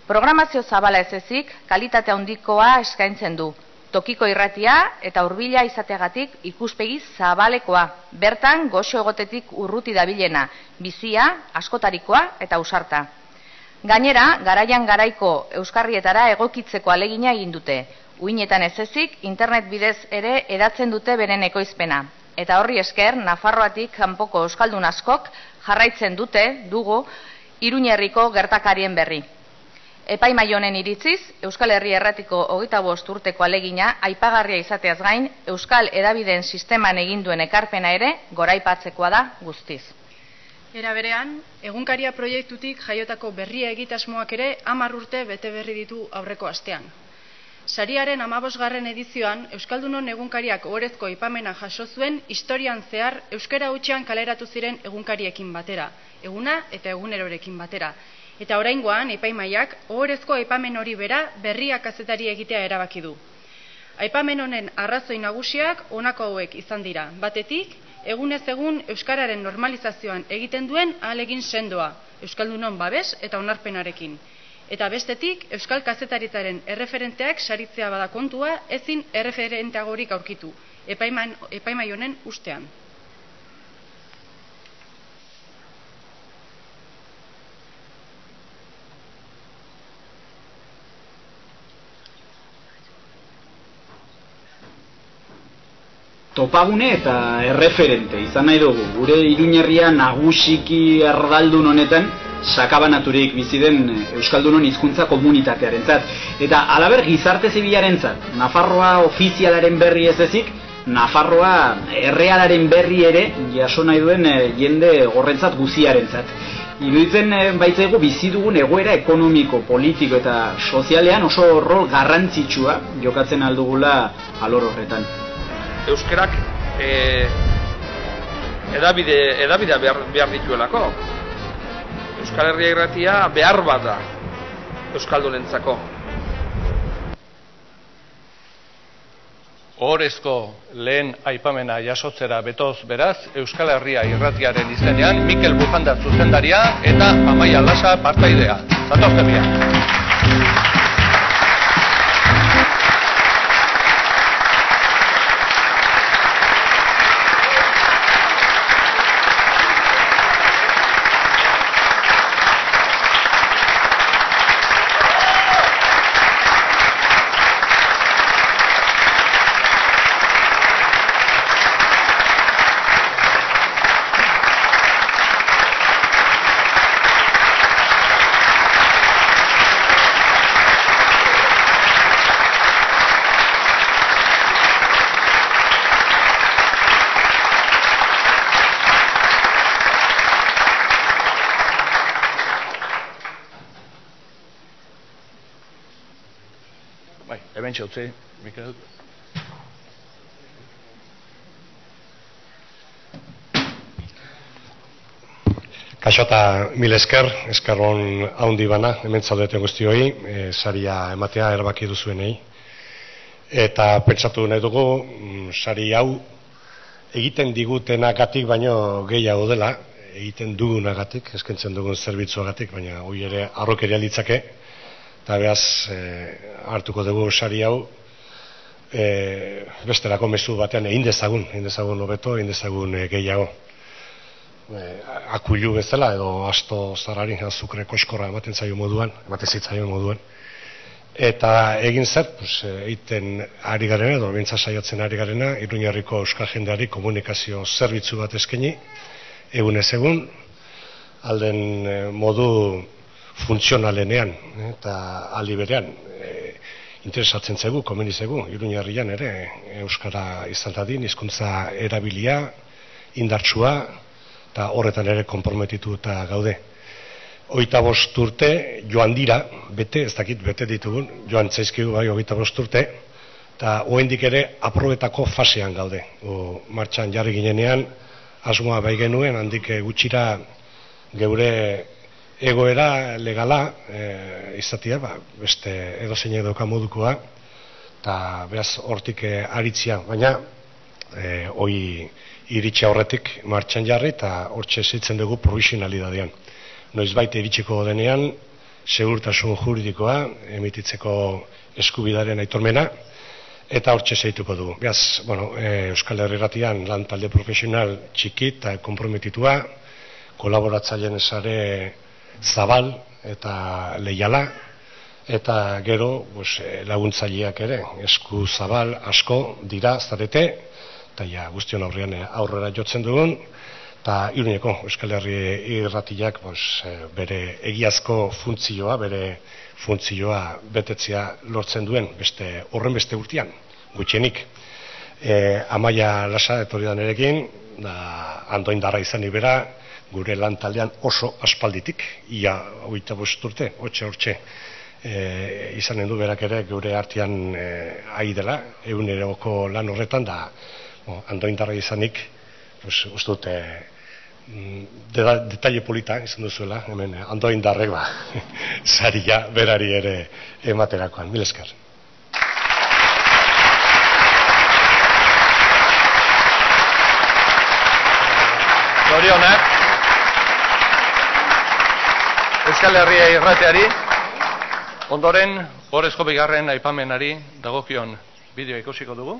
Programazio zabala ez ezik, kalitate handikoa eskaintzen du. Tokiko irratia eta hurbila izateagatik ikuspegi zabalekoa. Bertan, goxo egotetik urruti dabilena, bizia, askotarikoa eta usarta. Gainera, garaian garaiko euskarrietara egokitzeko alegina egin dute. Uinetan ez ezik, internet bidez ere edatzen dute beren ekoizpena. Eta horri esker, Nafarroatik kanpoko euskaldun askok jarraitzen dute dugu Iruñerriko gertakarien berri. Epai honen iritziz, Euskal Herri Erratiko hogeita bost urteko alegina aipagarria izateaz gain, Euskal Edabideen sisteman eginduen ekarpena ere goraipatzekoa da guztiz. Era berean, egunkaria proiektutik jaiotako berria egitasmoak ere hamar urte bete berri ditu aurreko astean. Sariaren amabosgarren edizioan, Euskaldunon egunkariak orezko ipamena jaso zuen historian zehar Euskara hutsean kaleratu ziren egunkariekin batera, eguna eta egunerorekin batera. Eta oraingoan epaimaiak ohorezko aipamen hori bera berriak azetari egitea erabaki du. Aipamen honen arrazoi nagusiak honako hauek izan dira. Batetik, egunez egun euskararen normalizazioan egiten duen ahalegin sendoa, euskaldunon babes eta onarpenarekin. Eta bestetik, Euskal Kazetaritzaren erreferenteak saritzea bada kontua, ezin erreferenteagorik aurkitu, epaimai honen ustean. Topagune eta erreferente izan nahi dugu, gure iruñerria nagusiki erdaldun honetan, sakabanaturik bizi den eh, Euskaldunon hizkuntza komunitatearen zat. Eta alaber gizarte zibilaren zat, Nafarroa ofizialaren berri ez ezik, Nafarroa errealaren berri ere jaso nahi duen eh, jende horrentzat guziaren zat. Iruditzen e, baitzaigu bizi dugun egoera ekonomiko, politiko eta sozialean oso rol garrantzitsua jokatzen aldugula alor horretan. Euskerak e, edabide, edabide behar, behar dituelako, Euskal Herria irratia behar bat da Euskaldunentzako. Horezko lehen aipamena jasotzera betoz beraz, Euskal Herria irratiaren izenean, Mikel Bujanda zuzendaria eta Amaia Lasa partaidea. Zatozte bian. Txotze, Mikel. Kaixo eta mil esker, eskarron haundi bana, hemen zaudete guztioi, e, saria ematea erbaki duzuenei. Eta pentsatu nahi dugu, mm, sari hau egiten digutenagatik baino gehiago dela, egiten dugunagatik, eskentzen dugun zerbitzuagatik, baina hoi ere arrokeria litzake, eta behaz e, hartuko dugu sari hau e, besterako mezu batean egin dezagun, egin dezagun hobeto, egin dezagun e, gehiago. E, akulu bezala edo asto zarari, azukre koskorra ematen zaio moduan, ematen zitzaio moduan. Eta egin zer, pues, egiten ari garena, edo bintza saiatzen ari garena, Iruñarriko Euskal Jendeari komunikazio zerbitzu bat eskaini, egun ez egun, alden modu funtzionalenean eta aldi berean e, interesatzen zegu, komeni zegu, iruñarrian ere, Euskara izan dadin, hizkuntza erabilia, indartsua, eta horretan ere konprometitu eta gaude. Oita bost urte, joan dira, bete, ez dakit, bete ditugun, joan zaizkigu bai, oita bost urte, eta oendik ere aprobetako fasean gaude. O, martxan jarri ginenean, asmoa bai genuen, handik gutxira geure egoera legala e, izatea, ba, beste edo zein edo modukoa, eta behaz hortik e, aritzia, baina e, hoi iritsi horretik martxan jarri eta hortxe zitzen dugu provisionalidadean. Noiz baita iritsiko denean, segurtasun juridikoa, emititzeko eskubidaren aitormena, eta hortxe zeituko dugu. Beaz, bueno, e, Euskal Herriratian lan talde profesional txiki eta komprometitua, kolaboratzaileen esare zabal eta leiala eta gero pues, eh, laguntzaileak ere esku zabal asko dira zarete eta ja guztion aurrean eh, aurrera jotzen dugun eta iruneko Euskal Herri irratiak pues, eh, bere egiazko funtzioa, bere funtzioa betetzea lortzen duen beste horren beste urtean gutxenik e, amaia lasa etorri erekin da andoindarra izan ibera gure lan taldean oso aspalditik, ia oita urte, hotxe hortxe, e, izanen du berak ere gure artean e, ahi dela, eguneroko lan horretan, da bo, andoindarra izanik, pues, uste dute, mm, detalle polita izan duzuela, hemen andoindarrek ba, zaria berari ere ematerakoan, mil esker. Zorionak. Euskal Herria irrateari, ondoren, horrezko bigarren aipamenari dagokion bideo ikusiko dugu.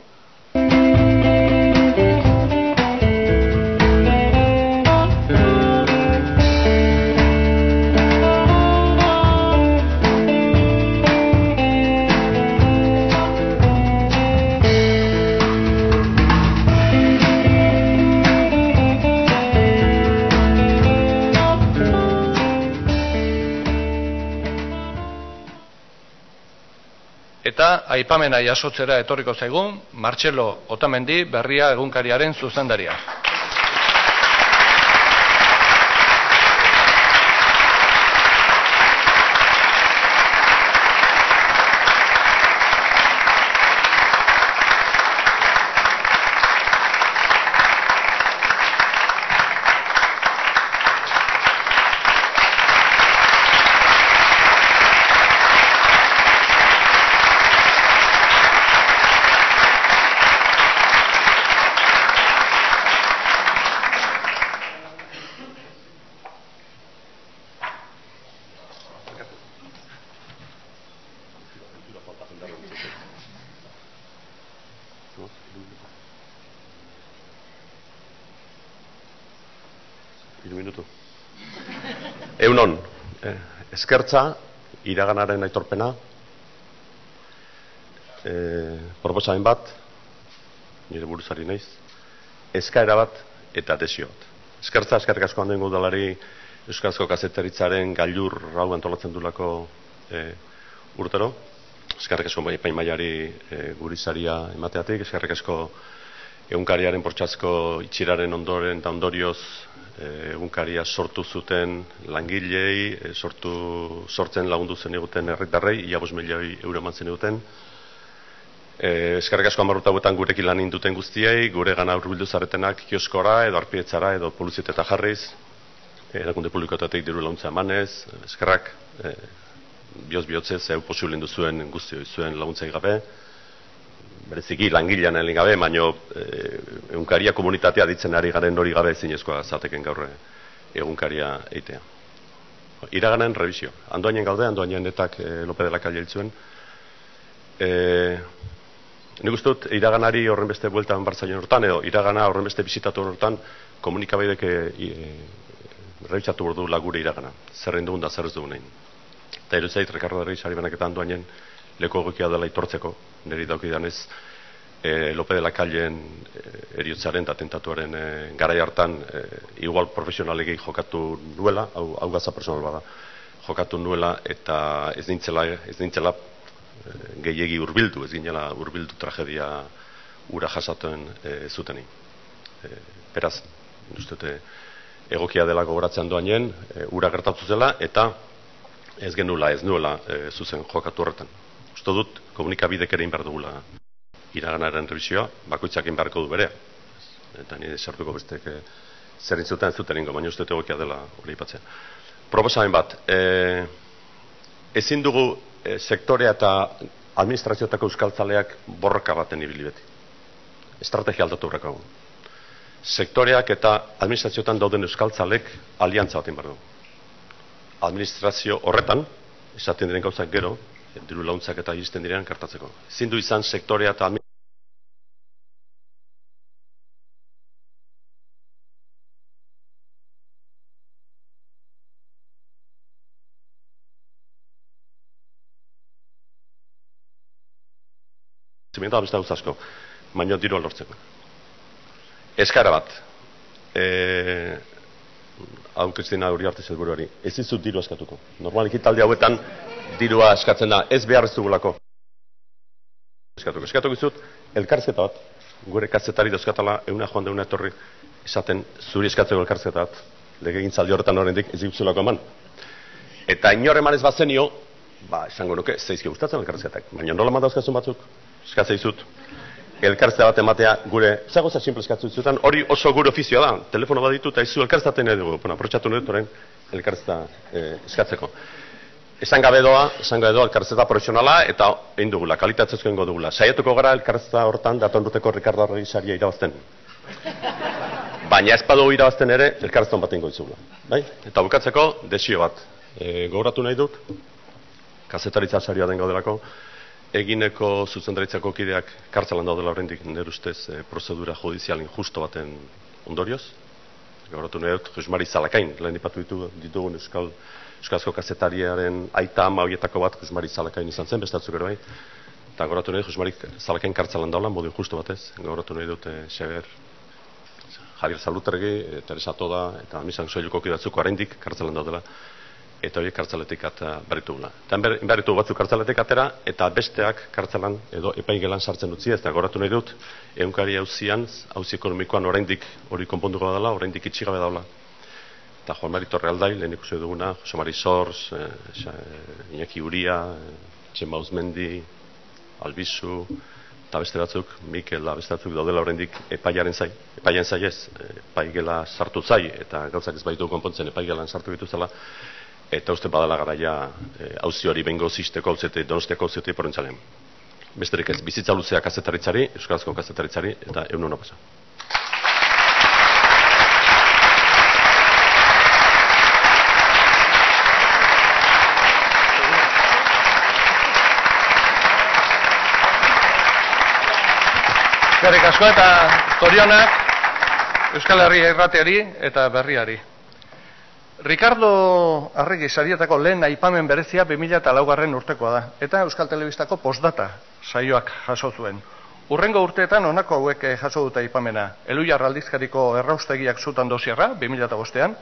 Aipamena jasotzera etorriko zaigun, Martxelo Otamendi berria egunkariaren zuzendaria. Eskertza, iraganaren aitorpena, e, proposamen bat, nire buruzari naiz, eskaera bat eta desio. Eskertza, eskerrik asko handen gudalari Euskarazko kazetaritzaren gailur rau antolatzen dulako e, urtero. Eskerrik asko bai, pain maiari e, gurizaria emateatik, eskerrik asko egunkariaren portxazko itxiraren ondoren eta ondorioz Eh, egunkaria sortu zuten langilei, eh, sortu, sortzen lagundu zen eguten herritarrei, ia bos milioi euro eman zen eguten. E, eskarrik asko amarruta guetan gurekin lan induten guztiei, gure gana urbildu zaretenak kioskora, edo arpietzara, edo poluziteta jarriz, erakunde publikotatik diru laguntza emanez, eskarrak, e, bioz bihotzez, eu posiblin duzuen guztioi zuen laguntza gabe bereziki langilean egin gabe, baino e, egunkaria komunitatea ditzen ari garen hori gabe ezinezkoa zateken gaur egunkaria eitea. iraganen revisio. Andoainen gaude, andoainen etak e, Lope dela Calle hiltzuen. E, nik uste dut, iraganari horren beste bueltan bartzaien hortan, edo iragana horren beste bizitatu hortan, komunikabaidek e, e, revisatu bordu lagure iragana. Zerren dugun da zer ez dugun egin. Eta eruzait, Ricardo Derri sari benaketan andoainen, leko egokia dela itortzeko, niri daukidanez, e, Lope de la Calleen e, eriotzaren eta tentatuaren e, garai hartan e, igual profesionalegei jokatu nuela, hau, hau gaza personal bada, jokatu nuela eta ez nintzela, ez nintzela e, gehiegi urbildu, ez ginela urbildu tragedia ura jasatuen e, zuteni. E, beraz, ustete, egokia dela gogoratzen doainen, e, ura gertatu zela eta ez genula, ez nuela e, zuzen jokatu horretan. Uste dut, komunikabidek ere inbar dugula iraganaren revisioa, bakoitzak inbarko du bere. Eta nire sartuko bestek e, zer intzuten ez zuten ingo, baina uste egokia dela hori ipatzen. Proposamen bat, e, ezin dugu e, sektorea eta administrazioetako euskaltzaleak borroka baten ibili beti. Estrategia aldatu horrek Sektoreak eta administrazioetan dauden euskaltzalek aliantza baten behar Administrazio horretan, esaten diren gauzak gero, diru launtzak eta iristen direan kartatzeko. Zindu izan sektorea eta Zimenta beste hau zasko, baino diru alortzeko. Eskara bat, e, kristina hori arte zelburuari, ez izut diru eskatuko. Normalik talde hauetan, dirua eskatzen da, ez behar ez dugulako. Eskatuko, eskatuko izut, elkarzeta bat, gure kazetari dozkatala, euna joan deuna etorri, esaten zuri eskatzeko elkarzeta bat, lege gintzaldi horretan horrendik ez dituzulako eman. Eta inor eman ez bazenio, ba, esango nuke, zeizki gustatzen elkarzetak. Baina nola manda euskazun batzuk, eskatzea izut, elkarzeta bat ematea gure, zagoza simple eskatzen izutan, hori oso gure ofizioa da, telefono bat ditu, eta izu elkarzeta nahi dugu, bueno, aprotxatu nire toren, elkarzeta eh, eskatzeko. Esan gabe doa, esan gabe doa elkarrezeta profesionala eta egin dugula, kalitatzezko ingo dugula. Saiatuko gara elkarrezeta hortan daton duteko Ricardo Arregi saria irabazten. Baina ez badu irabazten ere, elkarrezeta bat ingo izugula. Bai? Eta bukatzeko, desio bat. E, Gogoratu nahi dut, kazetaritza saria den gaudelako, egineko zuzendaritzako kideak kartzelan daudela horrendik nire ustez e, prozedura judizial injusto baten ondorioz. Gogoratu nahi dut, Josmari Zalakain, lehen ipatu ditu, ditugun euskal Euskazko kazetariaren aita ama horietako bat Jusmari Zalakain izan zen, bestatzuk ere bai. Eta goratu nahi, Jusmari Zalakain kartzelan daula, modu justu batez. Goratu nahi dute Xaber, Javier Salutergi, eh, Teresa Toda, eta misan soiluko kidatzuko arendik kartzelan daudela. Eta horiek kartzeletik berritu gula. Eta berritu batzuk kartzeletik atera, eta besteak kartzelan edo epaigelan sartzen utzi, eta goratu nahi dut, egunkari hauzian, hauzi ekonomikoan oraindik hori konponduko dela, oraindik itxigabe daula. Eta Juan Mari Torrealdai, lehen ikusi duguna, Jose Mari Sors, eh, Iñaki Uria, eh, Txema Uzmendi, Albizu, eta beste batzuk, Mikel, beste batzuk daudela horrendik epaiaren zai, epaiaren zai ez, epaigela sartu zai, eta gauzak ez baitu konpontzen epaigelan sartu dituzela, eta uste badala garaia hauzi hori bengo zisteko hauzete, donostiako hauzete porentzalean. Besterik ez, bizitza luzea kazetaritzari, Euskarazko kazetaritzari, eta egun hona pasa. Eskerrik asko eta zorionak Euskal Herria irrateari eta berriari. Ricardo Arregi sarietako lehen aipamen berezia 2000 garren urtekoa da. Eta Euskal Telebistako postdata saioak jaso zuen. Urrengo urteetan honako hauek jaso dute aipamena. Elu jarraldizkariko erraustegiak zutan dosierra, 2000 bostean.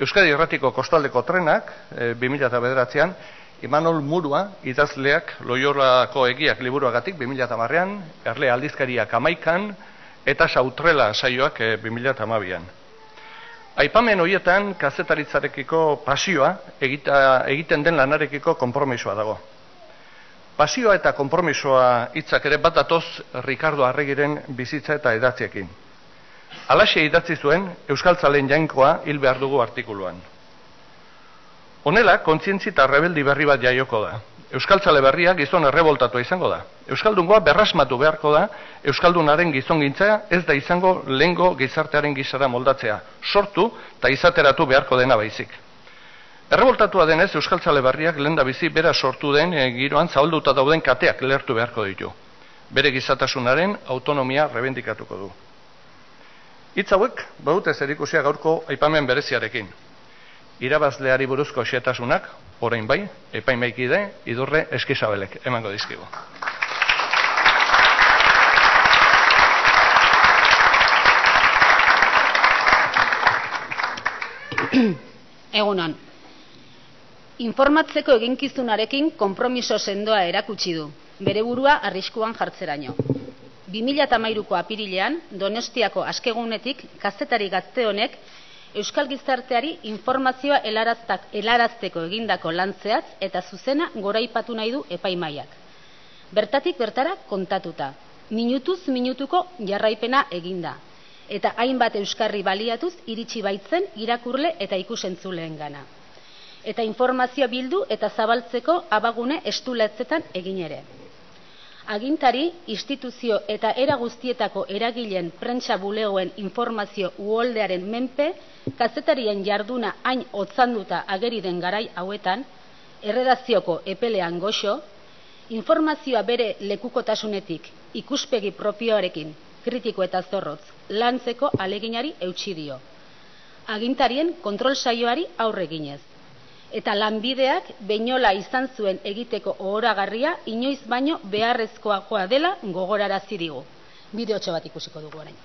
Euskadi Erratiko Kostaldeko Trenak, 2000 eh, bederatzean, Imanol Murua, idazleak loiorako egiak liburuagatik 2008an, erle aldizkariak amaikan, eta sautrela saioak 2008an. Eh, Aipamen horietan, kazetaritzarekiko pasioa egita, egiten den lanarekiko konpromisoa dago. Pasioa eta konpromisoa hitzak ere bat datoz Ricardo Arregiren bizitza eta edatziekin. Alaxe idatzi zuen Euskaltzalen jainkoa hil behar dugu artikuluan. Honela, kontzientzi eta rebeldi berri bat jaioko da. Euskaltzale berria gizon erreboltatu izango da. Euskaldungoa berrasmatu beharko da, Euskaldunaren gizon gintza ez da izango lehengo gizartearen gizara moldatzea. Sortu eta izateratu beharko dena baizik. Erreboltatua denez Euskaltzale Berriak lenda bizi bera sortu den e, giroan zabalduta dauden kateak lertu beharko ditu. Bere gizatasunaren autonomia rebendikatuko du. Hitz hauek badute zerikusia gaurko aipamen bereziarekin. Irabazleari buruzko xetasunak, orain bai, epaimaikide, idurre eskizabelek, emango dizkigu. Egunon. Informatzeko eginkizunarekin konpromiso sendoa erakutsi du, bere burua arriskuan jartzeraino. 2013ko apirilean, Donostiako askegunetik kazetari gazte honek Euskal Gizarteari informazioa helarazteko egindako lantzeaz eta zuzena goraipatu nahi du epaimaiak. Bertatik bertara kontatuta, minutuz minutuko jarraipena eginda, eta hainbat euskarri baliatuz iritsi baitzen irakurle eta ikusentzuleen gana. Eta informazioa bildu eta zabaltzeko abagune estuletzetan egin ere. Agintari, instituzio eta era guztietako eragileen prentsa bulegoen informazio uoldearen menpe, kazetarien jarduna hain otzanduta ageri den garai hauetan, erredazioko epelean goxo, informazioa bere lekukotasunetik ikuspegi propioarekin kritiko eta zorrotz lantzeko aleginari eutsi dio. Agintarien kontrol saioari aurre ginez. Eta lanbideak beinola izan zuen egiteko ohoragarria inoiz baino beharrezkoa joa dela gogorarazi digu. Bideotxo bat ikusiko dugu orain.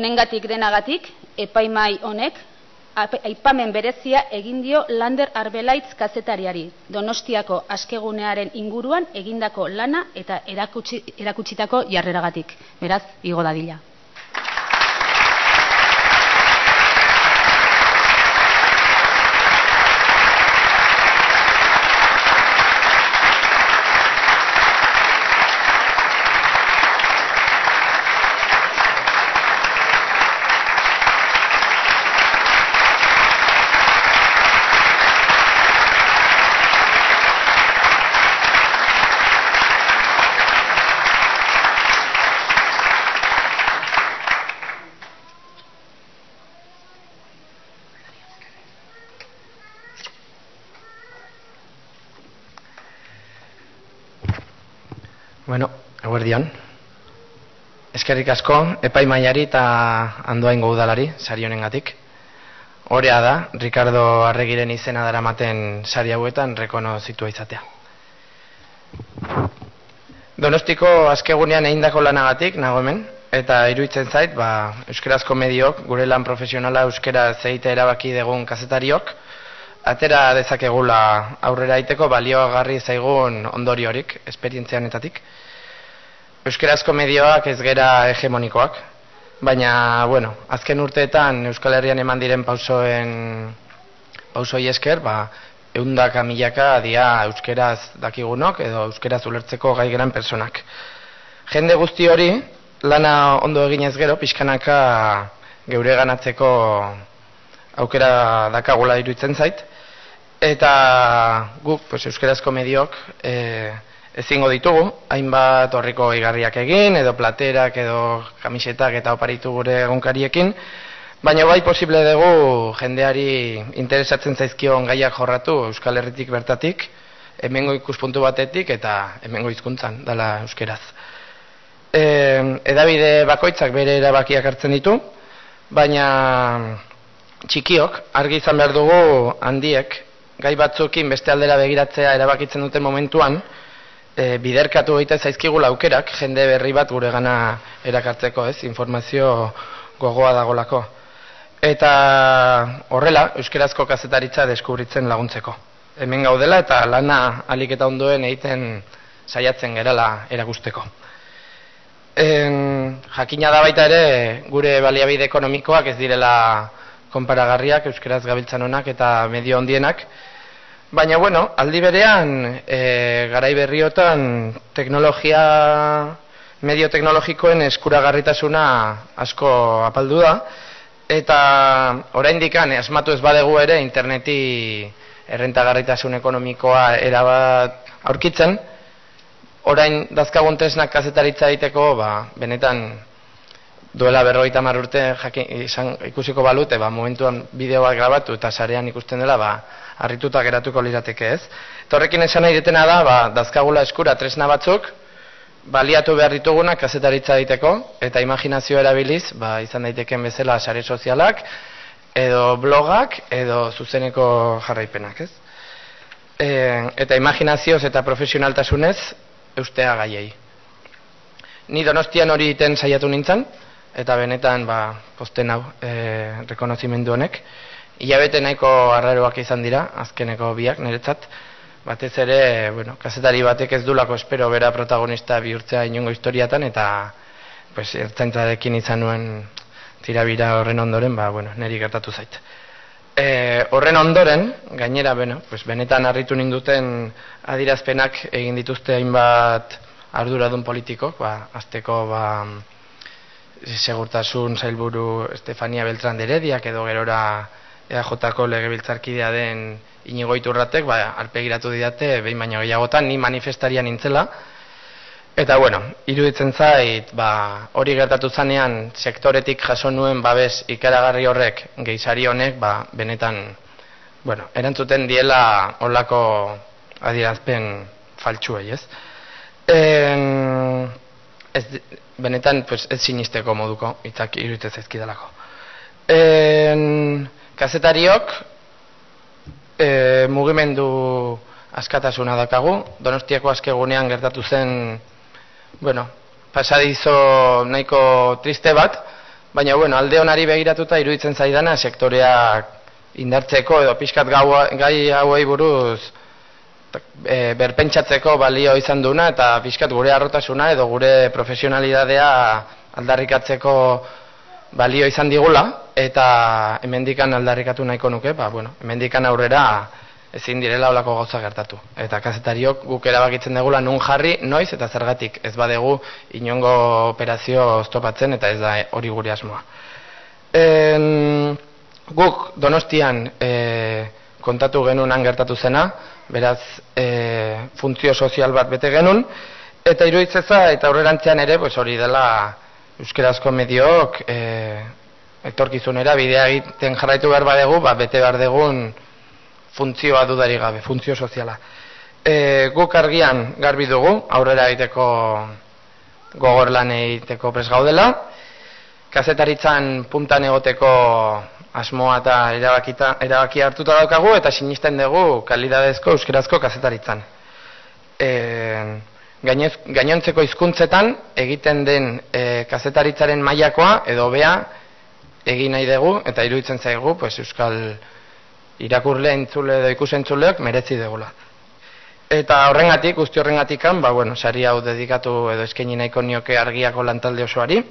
Honengatik denagatik, epaimai honek, aipamen berezia egin dio Lander Arbelaitz kazetariari, Donostiako askegunearen inguruan egindako lana eta erakutsi, erakutsitako jarreragatik. Beraz, igo dadila. Bueno, eguerdion. Eskerrik asko, epaimaiari eta andoaingo udalari, sari honengatik. Horea da, Ricardo Arregiren izena daramaten sari hauetan rekonozitua izatea. Donostiko askegunean egindako lanagatik, nago hemen, eta iruditzen zait, ba, euskerazko mediok, gure lan profesionala euskera zeite erabaki degun kazetariok, atera dezakegula aurrera aiteko balioagarri zaigun ondoriorik, esperientzia Euskerazko medioak ez gera hegemonikoak, baina, bueno, azken urteetan Euskal Herrian eman diren pausoen pausoi esker, ba, eundaka milaka dia euskeraz dakigunok edo euskeraz ulertzeko gai geran personak. Jende guzti hori, lana ondo eginez gero, pixkanaka geure ganatzeko aukera dakagula iruditzen zait, eta guk, pues, euskerazko mediok, e, ezingo ditugu, hainbat horriko igarriak egin, edo platerak, edo kamisetak eta oparitu gure egunkariekin, baina bai posible dugu jendeari interesatzen zaizkion gaiak jorratu Euskal Herritik bertatik, hemengo ikuspuntu batetik eta hemengo hizkuntzan dala euskeraz. E, edabide bakoitzak bere erabakiak hartzen ditu, baina txikiok argi izan behar dugu handiek gai batzukin beste aldera begiratzea erabakitzen duten momentuan, e, biderkatu egite zaizkigula aukerak jende berri bat gure gana erakartzeko, ez? Informazio gogoa dagolako. Eta horrela, euskerazko kazetaritza deskubritzen laguntzeko. Hemen gaudela eta lana alik eta ondoen egiten saiatzen gerala erakusteko. En, jakina da baita ere gure baliabide ekonomikoak ez direla konparagarriak euskeraz gabiltzan honak eta medio ondienak, Baina, bueno, aldi berean, e, garai berriotan, teknologia, medio teknologikoen eskuragarritasuna asko apaldu da, eta oraindik asmatu ez badegu ere interneti errentagarritasun ekonomikoa erabat aurkitzen, orain dazkagun tesnak kazetaritza egiteko, ba, benetan duela berroita urte izan, ikusiko balute, ba, momentuan bideo bat grabatu eta sarean ikusten dela, ba, harrituta geratuko lirateke ez. Torrekin esan nahi detena da, ba, dazkagula eskura tresna batzuk, baliatu behar ditugunak kazetaritza diteko, eta imaginazio erabiliz, ba, izan daiteken bezala sare sozialak, edo blogak, edo zuzeneko jarraipenak ez. E, eta imaginazioz eta profesionaltasunez, eustea gaiei. Ni donostian hori iten saiatu nintzen, eta benetan ba, posten hau e, rekonozimendu honek. Ilabete nahiko arraroak izan dira, azkeneko biak niretzat, batez ere, bueno, kazetari batek ez dulako espero bera protagonista bihurtzea inongo historiatan, eta pues, ertzaintzarekin izan nuen tirabira horren ondoren, ba, bueno, niri gertatu zait. E, horren ondoren, gainera, bueno, pues, benetan harritu ninduten adirazpenak egin dituzte hainbat arduradun politiko, ba, azteko, ba, segurtasun zailburu Estefania Beltran derediak edo gerora EAJ-ko legebiltzarkidea den inigo iturratek, ba, arpegiratu didate, behin baino gehiagotan, ni manifestarian nintzela. Eta, bueno, iruditzen zait, ba, hori gertatu zanean, sektoretik jaso nuen babes ikaragarri horrek, geizari honek, ba, benetan, bueno, erantzuten diela olako adierazpen faltsuei, ez? En, ez benetan, pues, ez sinisteko moduko, itzak iruditzen zaizkidalako. En, kazetariok e, mugimendu askatasuna dakagu, donostiako askegunean gertatu zen, bueno, pasadizo nahiko triste bat, baina bueno, alde honari begiratuta iruditzen zaidana sektoreak indartzeko edo pixkat gai hauei buruz e, berpentsatzeko balio izan duna eta pixkat gure arrotasuna edo gure profesionalidadea aldarrikatzeko balio izan digula eta hemendikan aldarrikatu nahiko nuke, ba bueno, hemendikan aurrera ezin direla holako gauza gertatu. Eta kazetariok guk erabakitzen degula nun jarri, noiz eta zergatik ez badegu inongo operazio oztopatzen eta ez da hori gure asmoa. En, guk Donostian e, kontatu genunan gertatu zena, beraz e, funtzio sozial bat bete genun eta iruditzeza eta aurrerantzean ere pues hori dela euskerazko mediook e, etorkizunera bidea egiten jarraitu behar badegu, ba, bete behar degun funtzioa dudari gabe, funtzio soziala. E, guk argian garbi dugu, aurrera egiteko gogor lan egiteko pres gaudela, kazetaritzan puntan egoteko asmoa eta erabakita, erabaki hartuta daukagu, eta sinisten dugu kalidadezko euskerazko kazetaritzan. E, gainez, gainontzeko hizkuntzetan egiten den e, kazetaritzaren mailakoa edo bea egin nahi dugu eta iruditzen zaigu pues, euskal irakurle entzule edo ikusentzuleak merezi degula. Eta horrengatik, guzti horrengatik ba, bueno, sari hau dedikatu edo eskaini nahiko nioke argiako lantalde osoari.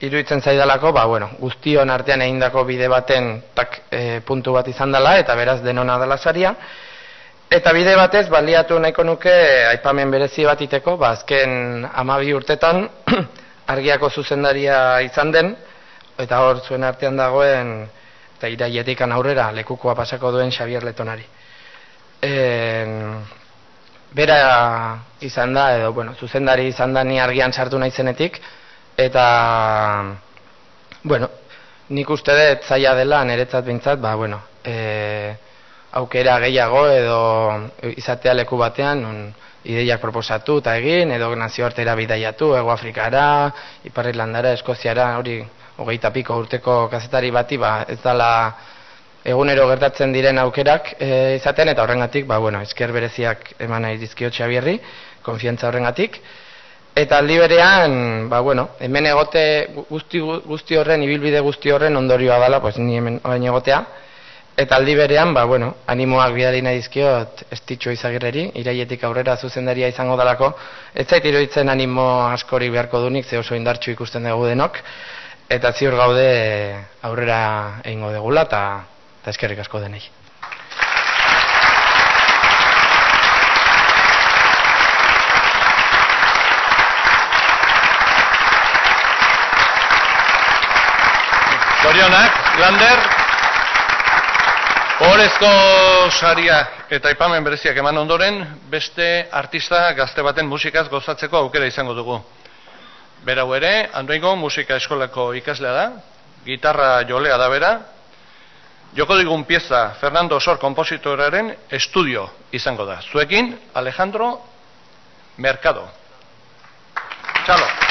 Iruditzen zaidalako, ba, bueno, guztion artean egindako bide baten tak, e, puntu bat izan dela eta beraz denona dela saria. Eta bide batez, baliatu nahiko nuke aipamen berezi bat iteko, ba, azken amabi urtetan argiako zuzendaria izan den, eta hor zuen artean dagoen, eta iraietik aurrera lekukoa pasako duen Xavier Letonari. En, bera izan da, edo, bueno, zuzendari izan da ni argian sartu nahi zenetik, eta, bueno, nik uste dut zaila dela, niretzat bintzat, ba, bueno, e, aukera gehiago edo izatea leku batean un ideiak proposatu eta egin edo nazioartera bidaiatu Ego Afrikara, Ipar Irlandara, Eskoziara, hori hogeita piko urteko kazetari bati ba, ez dala egunero gertatzen diren aukerak e, izaten eta horrengatik ba, bueno, esker bereziak eman nahi dizkio Xabierri, konfiantza horrengatik. Eta aldi berean, ba, bueno, hemen egote guzti, guzti horren, ibilbide guzti horren ondorioa dela, pues, ni hemen orain egotea, eta aldi berean, ba, bueno, animoak bidali nahi dizkiot estitxo izagirreri, iraietik aurrera zuzendaria izango dalako, ez zait iruditzen animo askori beharko dunik, ze oso indartxu ikusten dugu denok, eta ziur gaude aurrera egingo degula, eta eskerrik asko denei. Zorionak, Lander, Horezko saria eta ipamen bereziak eman ondoren, beste artista gazte baten musikaz gozatzeko aukera izango dugu. Berau ere, andoingo musika eskolako ikaslea da, gitarra jolea da bera, joko digun pieza Fernando Sor kompositoraren estudio izango da. Zuekin, Alejandro Mercado. Txalo.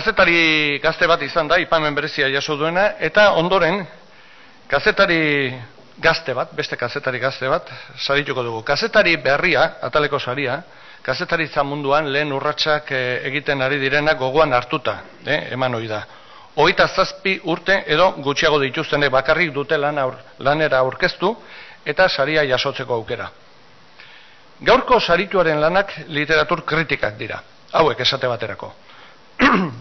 Kazetari gazte bat izan da, ipamen berezia jaso duena, eta ondoren, kazetari gazte bat, beste kazetari gazte bat, sarituko dugu. Kazetari berria, ataleko saria, kazetari munduan lehen urratsak eh, egiten ari direna gogoan hartuta, eh, eman hori da. Oita zazpi urte edo gutxiago dituztene bakarrik dute lan aur, lanera aurkeztu eta saria jasotzeko aukera. Gaurko sarituaren lanak literatur kritikak dira, hauek esate baterako.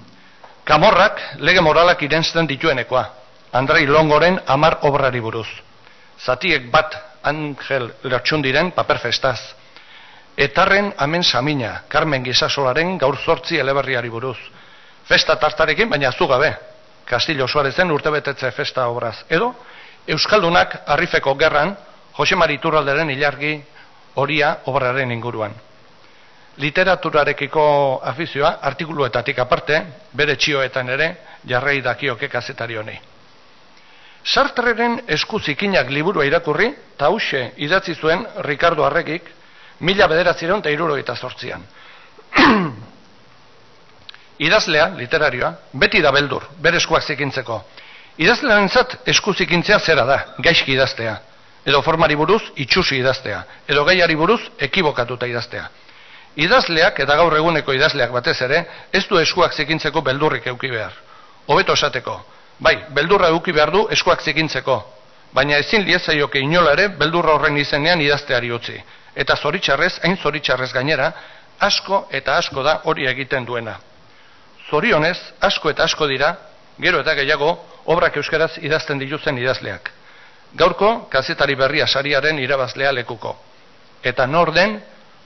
Kamorrak lege moralak irensten dituenekoa, Andrei Longoren amar obrari buruz. Zatiek bat Angel Lertxundiren paper festaz. Etarren amen samina, Carmen Gizasolaren gaur zortzi eleberriari buruz. Festa tartarekin, baina zu gabe. Castillo Suarezen urtebetetze festa obraz. Edo, Euskaldunak arrifeko gerran, Jose Mari Turralderen ilargi horia obraren inguruan literaturarekiko afizioa artikuluetatik aparte, bere txioetan ere, jarrei dakioke kazetari honi. Sartreren esku zikinak liburua irakurri, eta hause idatzi zuen Ricardo Arregik, mila bederatzireun eta iruro eta sortzian. Idazlea, literarioa, beti da beldur, bere eskuak zikintzeko. Idazlearen zat esku zikintzea zera da, gaizki idaztea. Edo formari buruz, itxusi idaztea. Edo gaiari buruz, ekibokatuta idaztea. Idazleak eta gaur eguneko idazleak batez ere, ez du eskuak zikintzeko beldurrik euki behar. Hobeto esateko, bai, beldurra euki behar du eskuak zikintzeko, baina ezin liezaioke inola ere beldurra horren izenean idazteari utzi. Eta zoritxarrez, hain zoritxarrez gainera, asko eta asko da hori egiten duena. Zorionez, asko eta asko dira, gero eta gehiago, obrak euskaraz idazten dituzten idazleak. Gaurko kazetari berria sariaren irabazlea lekuko. Eta nor den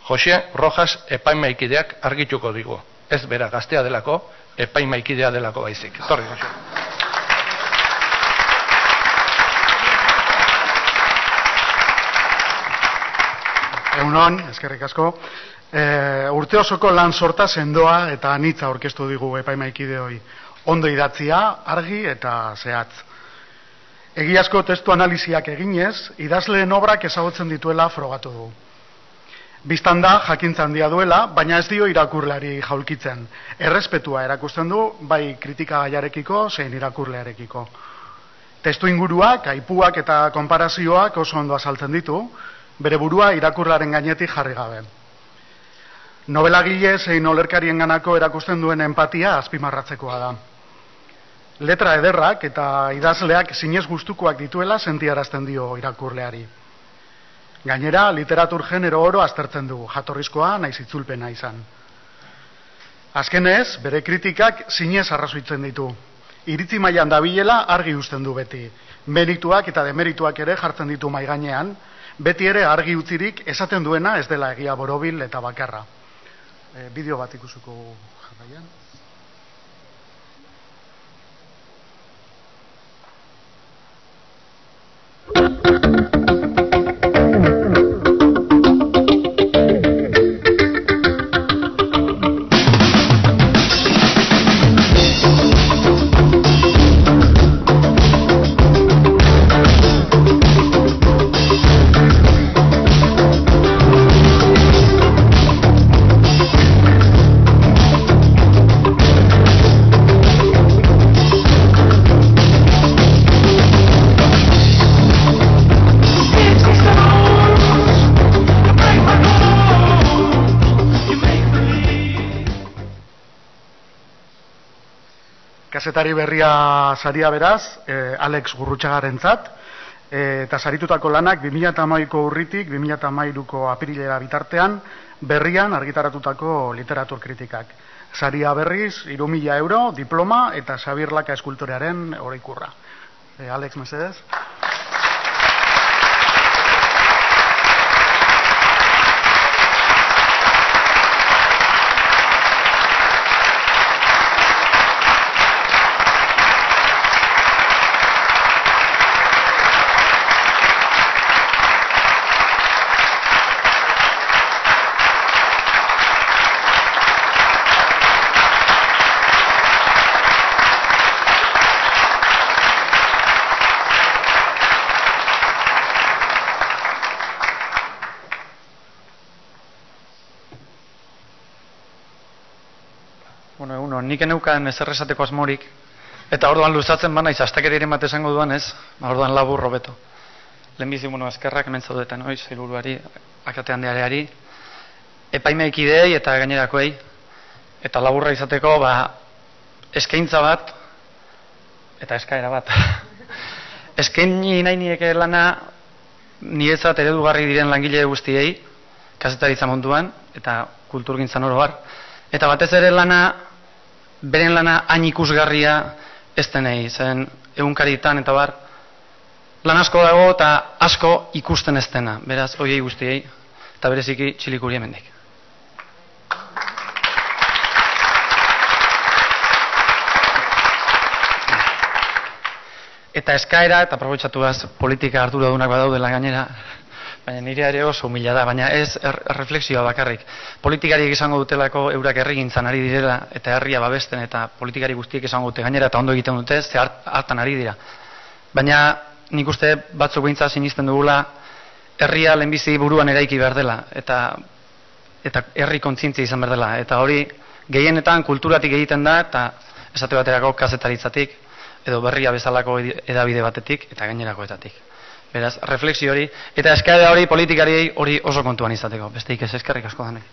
Jose Rojas epaimaikideak argituko digu. Ez bera gaztea delako, epaimaikidea delako baizik. Torri, Jose. Egunon, eskerrik asko. E, urte osoko lan sorta sendoa eta anitza aurkeztu digu epaimaikide hoi. Ondo idatzia, argi eta zehatz. Egiazko testu analiziak eginez, idazleen obrak ezagutzen dituela frogatu du. Bistan da, jakintza handia duela, baina ez dio irakurleari jaulkitzen. Errespetua erakusten du, bai kritika gaiarekiko, zein irakurlearekiko. Testu inguruak, aipuak eta konparazioak oso ondo azaltzen ditu, bere burua irakurlaren gainetik jarri gabe. Nobelagile zein olerkarien ganako erakusten duen empatia azpimarratzekoa da. Letra ederrak eta idazleak zinez gustukoak dituela sentiarazten dio irakurleari. Gainera, literatur genero oro aztertzen du, jatorrizkoa naiz itzulpena izan. Azkenez, bere kritikak zinez arrazoitzen ditu. Iritzi mailan dabilela argi uzten du beti. Merituak eta demerituak ere jartzen ditu mai gainean, beti ere argi utzirik esaten duena ez dela egia borobil eta bakarra. E, bideo bat ikusuko jarraian. kasetari berria saria beraz, e, Alex Gurrutxagaren zat, e, eta saritutako lanak 2008ko urritik 2008ko apirilera bitartean berrian argitaratutako literatur kritikak. Saria berriz, irumila euro, diploma eta Xabir Laka eskultorearen horreikurra. E, Alex, mesedez? Nik eneukan ezer esateko asmorik, eta orduan luzatzen bana izastakeriren bat esango duan ez, ba, orduan labur robeto. Lehenbizi, bueno, eskerrak hemen zaudetan, oi, zeiluruari, akatean deareari, epaimeik eta gainerakoei, eta laburra izateko, ba, eskaintza bat, eta eskaera bat. Eskaini nahi nieke lana, niretzat eredugarri diren langile guztiei, kazetaritza munduan, eta kulturgintzan oro bar. Eta batez ere lana, beren lana hain ikusgarria ez denei, zen egunkaritan eta bar, lan asko dago eta asko ikusten ez dena, beraz, oiei guztiei, eta bereziki txilikuri hemendik. Eta eskaera, eta aprobetsatu politika ardura dunak badaudela gainera, baina nire ere oso humila da, baina ez er, refleksioa bakarrik. Politikariek izango dutelako eurak errigintzan ari direla, eta herria babesten, eta politikari guztiek izango dute gainera, eta ondo egiten dute, ze hartan ari dira. Baina nik uste batzuk behintza sinisten dugula, herria lehenbizi buruan eraiki behar dela, eta eta herri kontzintzia izan behar dela. Eta hori gehienetan kulturatik egiten da, eta esate baterako kazetaritzatik, edo berria bezalako edabide batetik, eta gainerakoetatik. Beraz, refleksio hori, eta eskadea hori politikariei hori oso kontuan izateko. Beste ez eskerrik asko danek.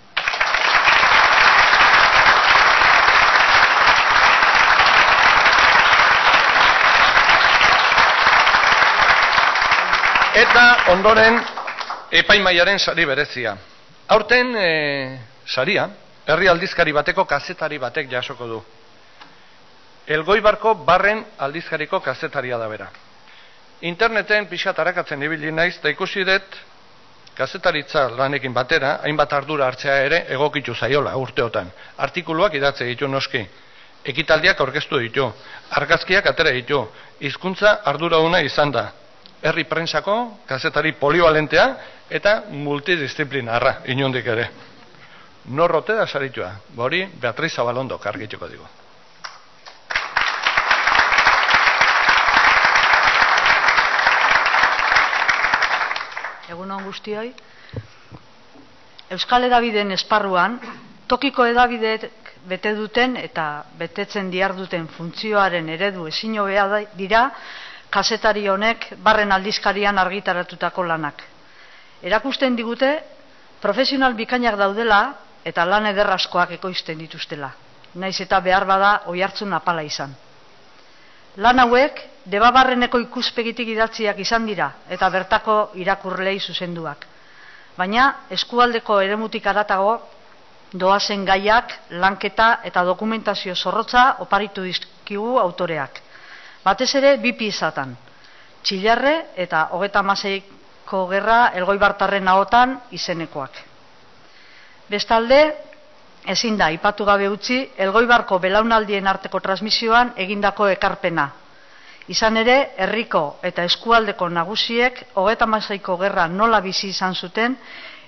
Eta ondoren epaimaiaren sari berezia. Aurten e, saria, herri aldizkari bateko kazetari batek jasoko du. Elgoibarko barren aldizkariko kazetaria da bera. Interneten pixat arakatzen ibili naiz, eta ikusi dut, kazetaritza lanekin batera, hainbat ardura hartzea ere egokitu zaiola urteotan. Artikuluak idatze ditu noski, ekitaldiak aurkeztu ditu, argazkiak atera ditu, hizkuntza ardura una izan da. Herri prensako, kazetari polivalentea eta multidisciplinarra, inundik ere. Norrote da saritua, bori Beatriz Zabalondo kargituko digu. Egun on guztioi. Euskal Edabideen esparruan, tokiko edabideek bete duten eta betetzen diar duten funtzioaren eredu ezin hobea dira kasetari honek barren aldizkarian argitaratutako lanak. Erakusten digute profesional bikainak daudela eta lan ederraskoak ekoizten dituztela. Naiz eta behar bada oihartzun apala izan. Lan hauek debabarreneko ikuspegitik idatziak izan dira eta bertako irakurlei zuzenduak. Baina eskualdeko eremutik aratago doazen gaiak, lanketa eta dokumentazio zorrotza oparitu dizkigu autoreak. Batez ere bi piezatan. Txilarre eta hogeta maseiko gerra elgoi bartarren ahotan izenekoak. Bestalde, ezin da, ipatu gabe utzi, elgoibarko belaunaldien arteko transmisioan egindako ekarpena. Izan ere, herriko eta eskualdeko nagusiek, hogeta masaiko gerra nola bizi izan zuten,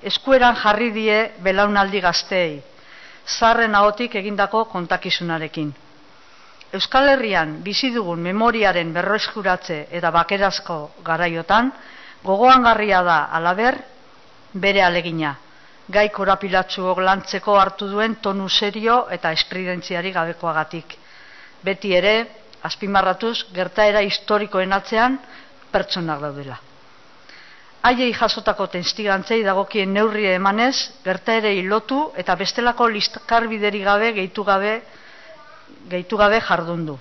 eskueran jarri die belaunaldi gazteei, zarren ahotik egindako kontakizunarekin. Euskal Herrian bizi dugun memoriaren berroeskuratze eta bakerazko garaiotan, gogoangarria da alaber bere alegina gai korapilatzuok lantzeko hartu duen tonu serio eta espridentziari gabekoagatik. Beti ere, azpimarratuz, gertaera historikoen atzean pertsonak daudela. Haiei jasotako tenstigantzei dagokien neurrie emanez, gertaerei lotu eta bestelako listkarbideri gabe gehitu gabe, gehitu gabe jardundu.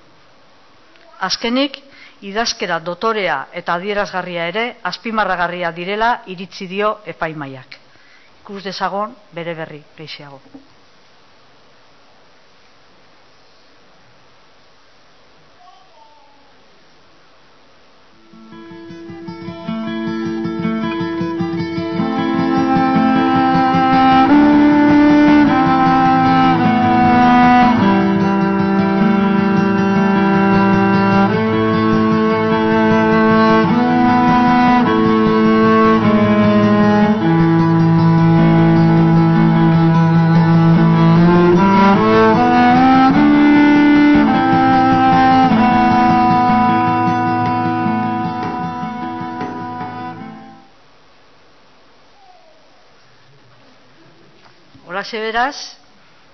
Azkenik, idazkera dotorea eta adierazgarria ere azpimarragarria direla iritzi dio epaimaiak ikus dezagon bere berri gehiago.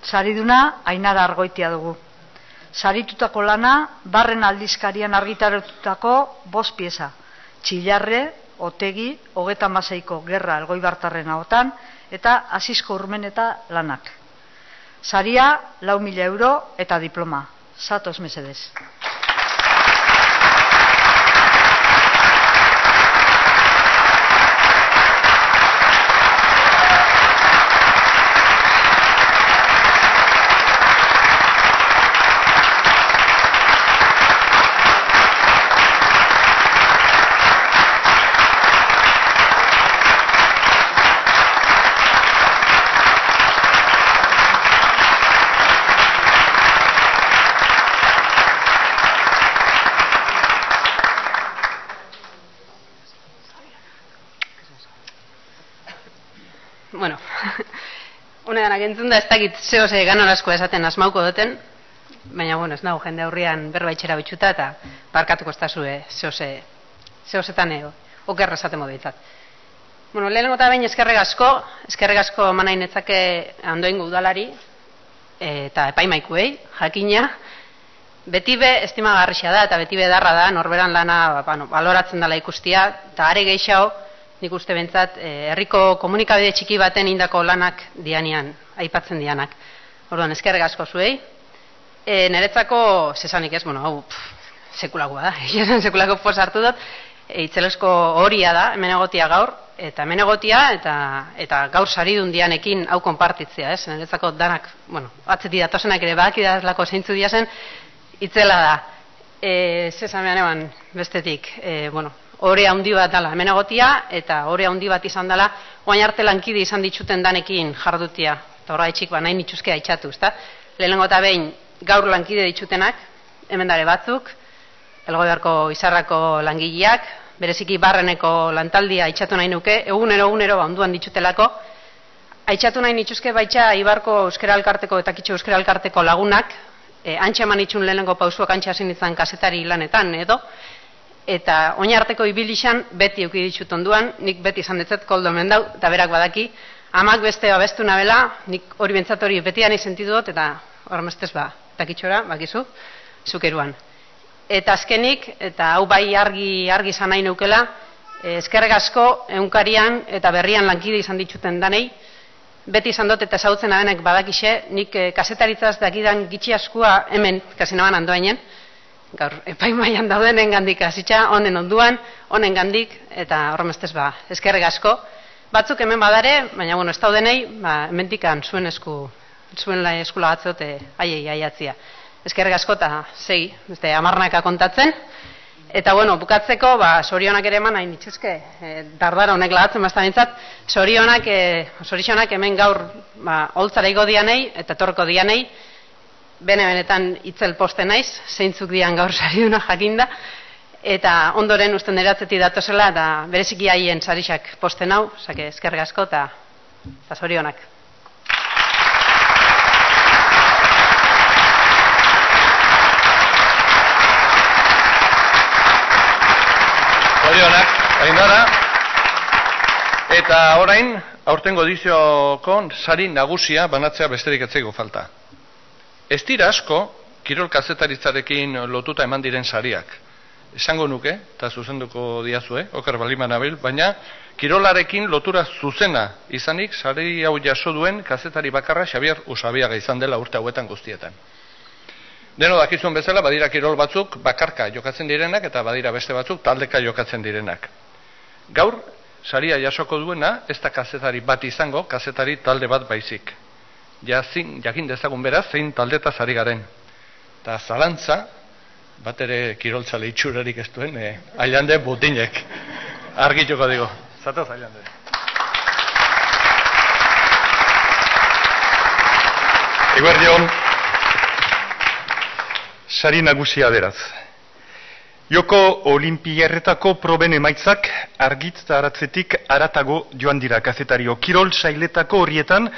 Sariduna ainara argoitia dugu. Saritutako lana, barren aldizkarian argitaratutako bost pieza. Txilarre, otegi, hogeta maseiko gerra elgoi bartarren ahotan, eta asisko urmen eta lanak. Saria, lau mila euro eta diploma. Zatoz mesedez. bueno, une denak entzun da ez dakit zeo ze ganorazko esaten asmauko duten, baina bueno, ez nago jende aurrian berbaitxera bitxuta eta barkatuko ez da zue zeo ze, zeo zetan ego, okerra esaten modeitzat. Bueno, lehenengo eta bain eskerrek asko, eskerrek asko manain etzake andoingo udalari, eta epaimaikuei, jakina, beti be estimagarrixia da eta beti be darra da, norberan lana ba, bueno, baloratzen dela ikustia, eta are gehiago, nik uste bentzat, eh, herriko komunikabide txiki baten indako lanak dianian, aipatzen dianak. Orduan, eskerrek asko zuei. E, Neretzako, zesanik ez, bueno, hau, pff, da, egiaren sekulako pos hartu dut, e, itzelesko horia da, hemen egotia gaur, eta hemen egotia, eta, eta gaur saridun dianekin hau konpartitzea, ez? Neretzako danak, bueno, atzeti datosenak ere baki lako zeintzu diazen, itzela da. E, zezamean eban bestetik, e, bueno, ore handi bat dala hemen egotia, eta ore handi bat izan dela, oain arte lankide izan ditxuten danekin jardutia, eta horra etxik ba, nahi nituzke haitxatu, ezta? Lehenengo eta behin gaur lankide ditxutenak, hemen dare batzuk, elgoibarko izarrako langileak, bereziki barreneko lantaldia haitxatu nahi nuke, egunero egunero ba, onduan ditxutelako, haitxatu nahi nituzke baitxa Ibarko Euskara Elkarteko eta Kitxo Euskara Elkarteko lagunak, e, antxe eman itxun lehenengo pausuak antxe hasi izan kasetari lanetan, edo, eta oinarteko ibilixan beti euki ditut onduan, nik beti izan detzet koldo mendau, eta berak badaki, amak beste abestu nabela, nik hori bentsat hori betian sentitu dut, eta hor mestez ba, takitxora, bakizu, zukeruan. Eta azkenik, eta hau bai argi argi izan nahi nukela, eh, eskerrek asko eunkarian eta berrian lankide izan dituten danei, beti izan dut eta zautzen abenek badakixe, nik e, kasetaritzaz dakidan gitxi askua hemen kasinaban andoainen, gaur epaimaian daudenen gandik hasitza honen onduan, honen gandik eta horremestez ba, eskerrik asko. Batzuk hemen badare, baina bueno, ez daudenei, ba, mentikan zuen esku, zuen lai eskula batzote aiei aiatzia. Eskerrik asko eta sei, beste amarnaka kontatzen. Eta bueno, bukatzeko, ba, sorionak ere eman hain dituzke, e, dardara honek lagatzen basta bintzat, sorionak, e, sorionak hemen gaur ba, holtzara igo dianei eta torko dianei, bene-benetan itzel poste naiz, zeintzuk dian gaur sariuna jakinda, eta ondoren usten eratzetik datozela, eta bereziki haien sarixak posten hau, sake eskerrik asko eta zorionak. Zorionak, aindara, eta orain, aurtengo ediziokon sari nagusia banatzea besterik etzeko falta. Ez dira asko, kirol kazetaritzarekin lotuta eman diren sariak. Esango nuke, eta zuzenduko diazue, oker baliman abil, baina kirolarekin lotura zuzena izanik, sari hau jaso duen kazetari bakarra Xabier Usabiaga izan dela urte hauetan guztietan. Deno dakizun bezala, badira kirol batzuk bakarka jokatzen direnak, eta badira beste batzuk taldeka jokatzen direnak. Gaur, saria jasoko duena, ez da kazetari bat izango, kazetari talde bat baizik jazin, jakin dezagun beraz, zein taldeta zari garen. Eta zalantza, bat ere kiroltza leitxurarik ez duen, eh, ailande butinek. Argituko digo. Zatoz, ailande. Eguerdion, sari nagusia beraz. Joko olimpiarretako proben emaitzak argitzaratzetik aratago joan dira kazetario. Kirol sailetako horietan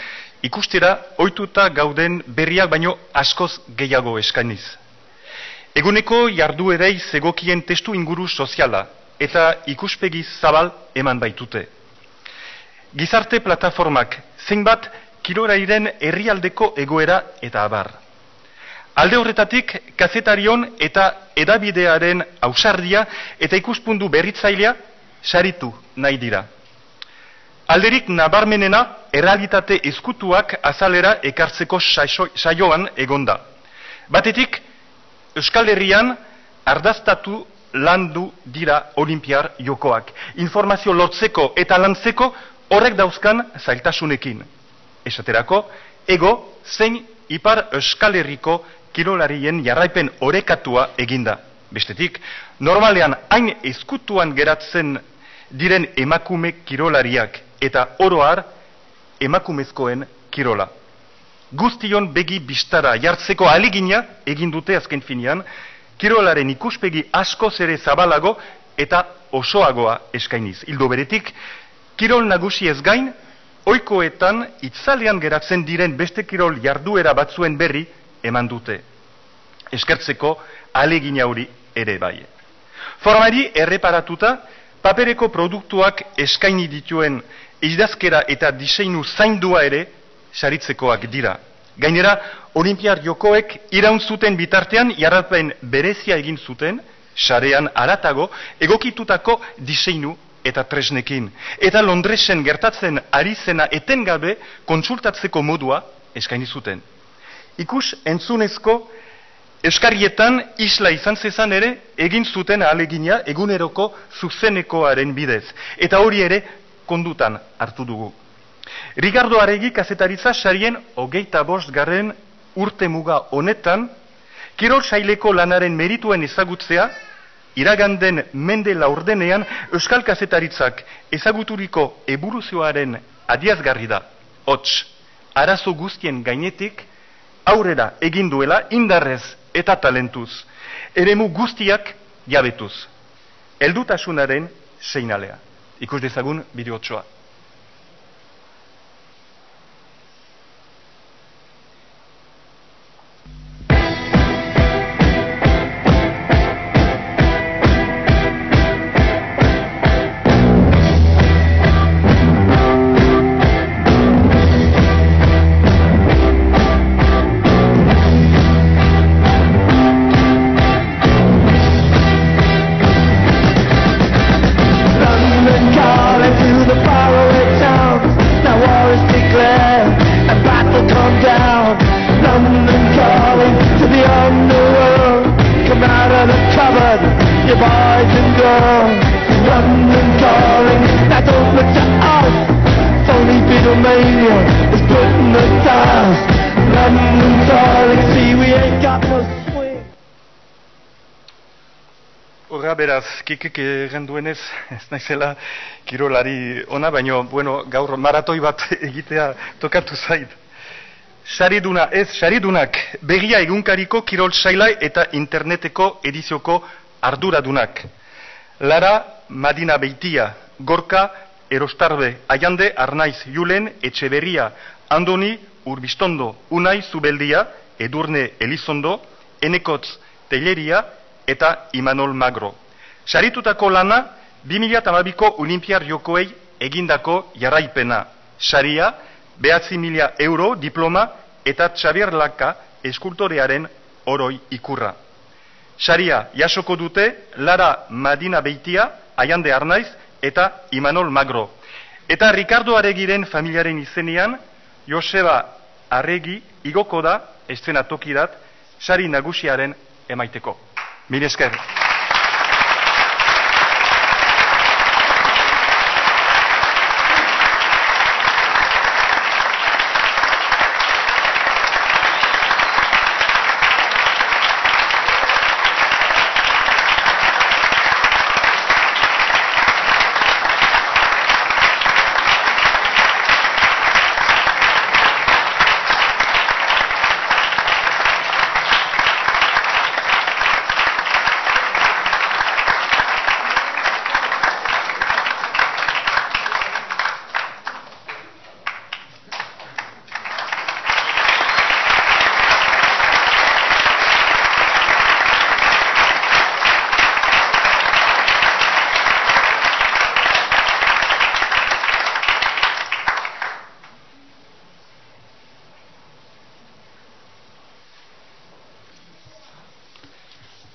ikustera ohituta gauden berriak baino askoz gehiago eskainiz. Eguneko jarduerei zegokien testu inguru soziala eta ikuspegi zabal eman baitute. Gizarte plataformak zeinbat kirorairen herrialdeko egoera eta abar. Alde horretatik kazetarion eta edabidearen ausardia eta ikuspundu berritzailea saritu nahi dira. Alderik nabarmenena errealitate ezkutuak azalera ekartzeko saioan egonda. Batetik, Euskal Herrian ardaztatu landu dira olimpiar jokoak. Informazio lotzeko eta lantzeko horrek dauzkan zailtasunekin. Esaterako, ego zein ipar Euskal Herriko kirolarien jarraipen orekatua eginda. Bestetik, normalean hain ezkutuan geratzen diren emakume kirolariak eta oroar emakumezkoen kirola. Guztion begi bistara jartzeko alegina egin dute azken finean, kirolaren ikuspegi asko zere zabalago eta osoagoa eskainiz. Hildo beretik, kirol nagusi ez gain, oikoetan itzalean geratzen diren beste kirol jarduera batzuen berri eman dute. Eskertzeko alegina hori ere bai. Formari erreparatuta, papereko produktuak eskaini dituen idazkera eta diseinu zaindua ere saritzekoak dira. Gainera, olimpiar jokoek iraun zuten bitartean jarrapen berezia egin zuten, sarean aratago, egokitutako diseinu eta tresnekin. Eta Londresen gertatzen ari zena etengabe kontsultatzeko modua eskaini zuten. Ikus entzunezko Euskarietan isla izan zezan ere egin zuten alegina eguneroko zuzenekoaren bidez. Eta hori ere kondutan hartu dugu. Ricardo Aregi kazetaritza sarien hogeita bost garren urte muga honetan, kirol saileko lanaren merituen ezagutzea, iraganden mende laurdenean Euskal Kazetaritzak ezaguturiko eburuzioaren adiazgarri da. Hots, arazo guztien gainetik aurrera egin duela indarrez eta talentuz. Eremu guztiak jabetuz. Eldutasunaren seinalea. Ikus dezagun bideotsoa. Beraz, kikik duenez, ez naizela kirolari ona, baino, bueno, gaur maratoi bat egitea tokatu zait. Sariduna, ez, saridunak, begia egunkariko kirol saila eta interneteko edizioko arduradunak. Lara, Madina Beitia, Gorka, Erostarbe, Aiande, Arnaiz, Julen, Etxeberria, Andoni, Urbistondo, Unai, Zubeldia, Edurne, Elizondo, Enekotz, Telleria, eta Imanol Magro. Saritutako lana, 2008ko Olimpiar Jokoei egindako jarraipena. Saria, behatzi mila euro diploma eta Xavier Laka eskultorearen oroi ikurra. Saria jasoko dute Lara Madina Beitia, Aiande Arnaiz eta Imanol Magro. Eta Ricardo Aregiren familiaren izenean, Joseba Arregi igoko da eszenatokirat sari nagusiaren emaiteko. Mil esker.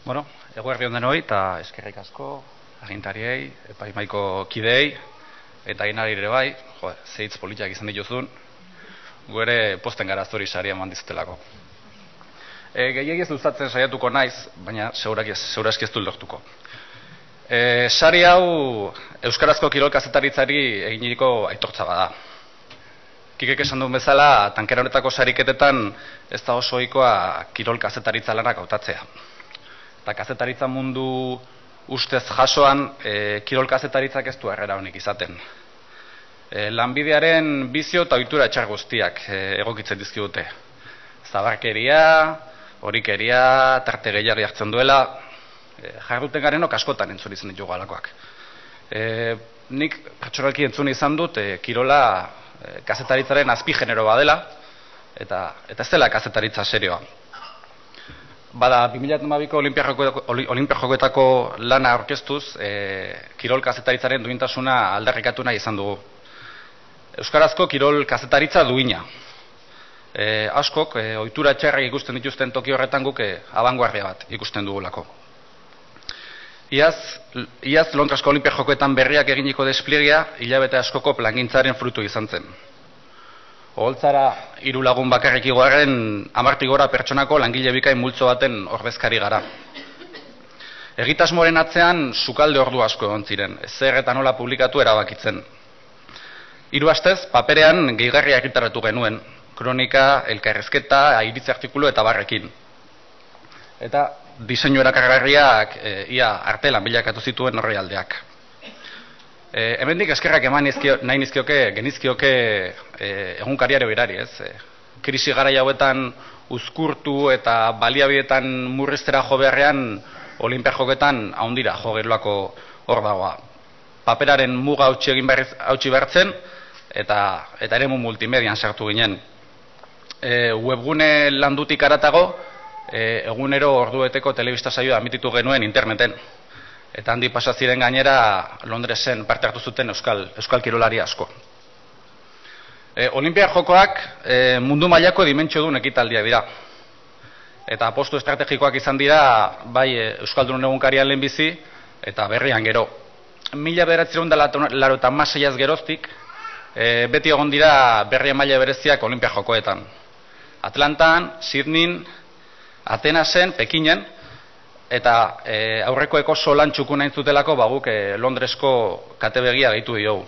Bueno, eguerri onden hoi, eta eskerrik asko, agintariei, epaimaiko kidei, eta inari ere bai, jo, zeitz politiak izan dituzun, gu ere posten gara zori saria eman dizutelako. E, Gehiagiz luzatzen saiatuko naiz, baina segurazki ez dut lortuko. E, sari hau Euskarazko kirol kazetaritzari eginiriko aitortza bada. Kikek esan duen bezala, tankera honetako sariketetan ez da oso ohikoa kirol kazetaritza lanak hautatzea eta kazetaritza mundu ustez jasoan e, kirol kazetaritzak ez du errera honik izaten. E, lanbidearen bizio eta ohitura etxar guztiak e, egokitzen dizkidute. Zabarkeria, horikeria, tarte gehiago hartzen duela, e, jarduten garenok askotan entzun izan ditugu alakoak. E, nik pertsonalki entzun izan dut e, kirola e, kazetaritzaren azpi genero badela, eta, eta ez dela kazetaritza serioa. Bada, 2008ko Olimpia Jokoetako lana aurkeztuz, e, kirol kazetaritzaren duintasuna aldarrikatu nahi izan dugu. Euskarazko kirol kazetaritza duina. E, askok, e, ohitura txarrak ikusten dituzten toki horretan guk e, abanguardia bat ikusten dugulako. Iaz, iaz Londrasko Olimpia Jokoetan berriak eginiko despliegia, hilabete askoko plangintzaren frutu izan zen. Oholtzara hiru lagun bakarrik igoaren amartik gora pertsonako langile bikain multzo baten ordezkari gara. Egitasmoren atzean sukalde ordu asko egon ziren, zer eta nola publikatu erabakitzen. Hiru astez paperean gehigarria egitaratu genuen, kronika, elkarrezketa, airitze artikulu eta barrekin. Eta diseinu erakargarriak e, ia artelan bilakatu zituen horrealdeak. E, hemendik eskerrak eman nizkio, nahi nizkioke, genizkioke e, egunkariare berari, ez? E, krisi gara hauetan uzkurtu eta baliabidetan murriztera jo beharrean Olimpia joketan haundira jo geruako hor dagoa. Paperaren muga hautsi egin berriz hautsi bertzen eta eta eremu multimedian sartu ginen. E, webgune landutik aratago e, egunero ordueteko telebista saioa emititu genuen interneten. Eta handi pasa ziren gainera Londresen parte hartu zuten euskal euskal kirolari asko. E, Olimpia jokoak e, mundu mailako dimentsio duen ekitaldia dira. Eta apostu estrategikoak izan dira bai e, Euskaldun egunkarian lehenbizi eta berrian gero. Mila beratzen da laro eta maseiaz geroztik, e, beti egon dira berrien maila bereziak Olimpia jokoetan. Atlantan, Sydneyn, Atenasen, Pekinen, eta e, aurrekoeko solan txukun nahi zutelako baguk e, Londresko katebegia gehitu diogu.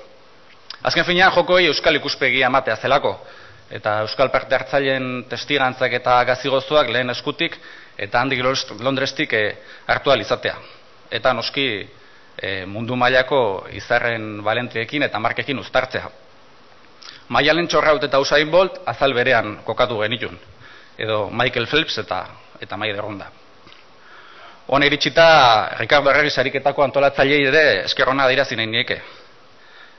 Azken finean jokoi euskal ikuspegia ematea zelako, eta euskal parte hartzaileen testigantzak eta gazigozuak lehen eskutik, eta handik Londrestik e, hartu izatea. Eta noski e, mundu mailako izarren balentiekin eta markekin uztartzea. Maialen txorraut eta Usain Bolt azal berean kokatu genitun, edo Michael Phelps eta eta Maide Ronda. Hone iritsita, Ricardo Herreri sariketako antolatzailei ere eskerrona dira zinain nieke.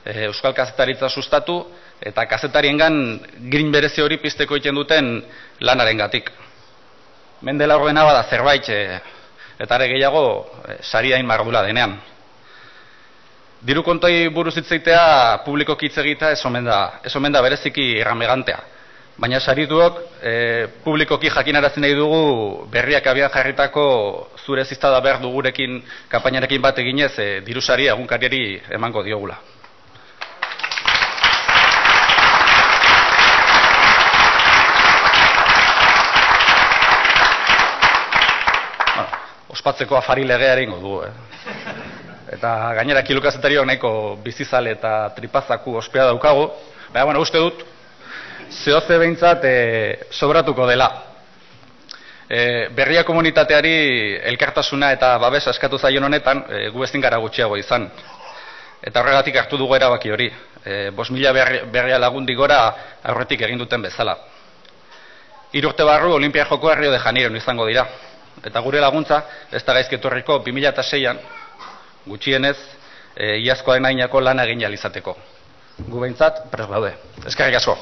E, Euskal kazetaritza sustatu eta kazetariengan grin berezi hori pizteko egiten duten lanaren gatik. Mendela horrena bada zerbait e, eta ere gehiago e, sariain mardula denean. Diru kontoi buruz hitzeitea publiko hitz egita ez omen da, ez omen da bereziki erramegantea. Baina sarituok e, publikoki jakinarazen nahi dugu berriak abian jarritako zure ziztada behar dugurekin kampainarekin bat eginez e, dirusari egunkariari emango diogula. ospatzeko afari legearen dugu. Eh? Eta gainera kilokazetariok nahiko bizizale eta tripazaku ospea daukago. Baina, bueno, uste dut, zehoze behintzat e, sobratuko dela. E, berria komunitateari elkartasuna eta babes askatu zaion honetan e, gu ezin gara gutxiago izan. Eta horregatik hartu dugu erabaki hori. E, bos mila berria lagundi gora aurretik egin duten bezala. Irurte barru Olimpia Joko Rio de Janeiro izango dira. Eta gure laguntza, ez da gaizketorriko 2006an, gutxienez, e, iazkoa enainako lan egin izateko. Gu behintzat, pres gaude. Eskerrik asko.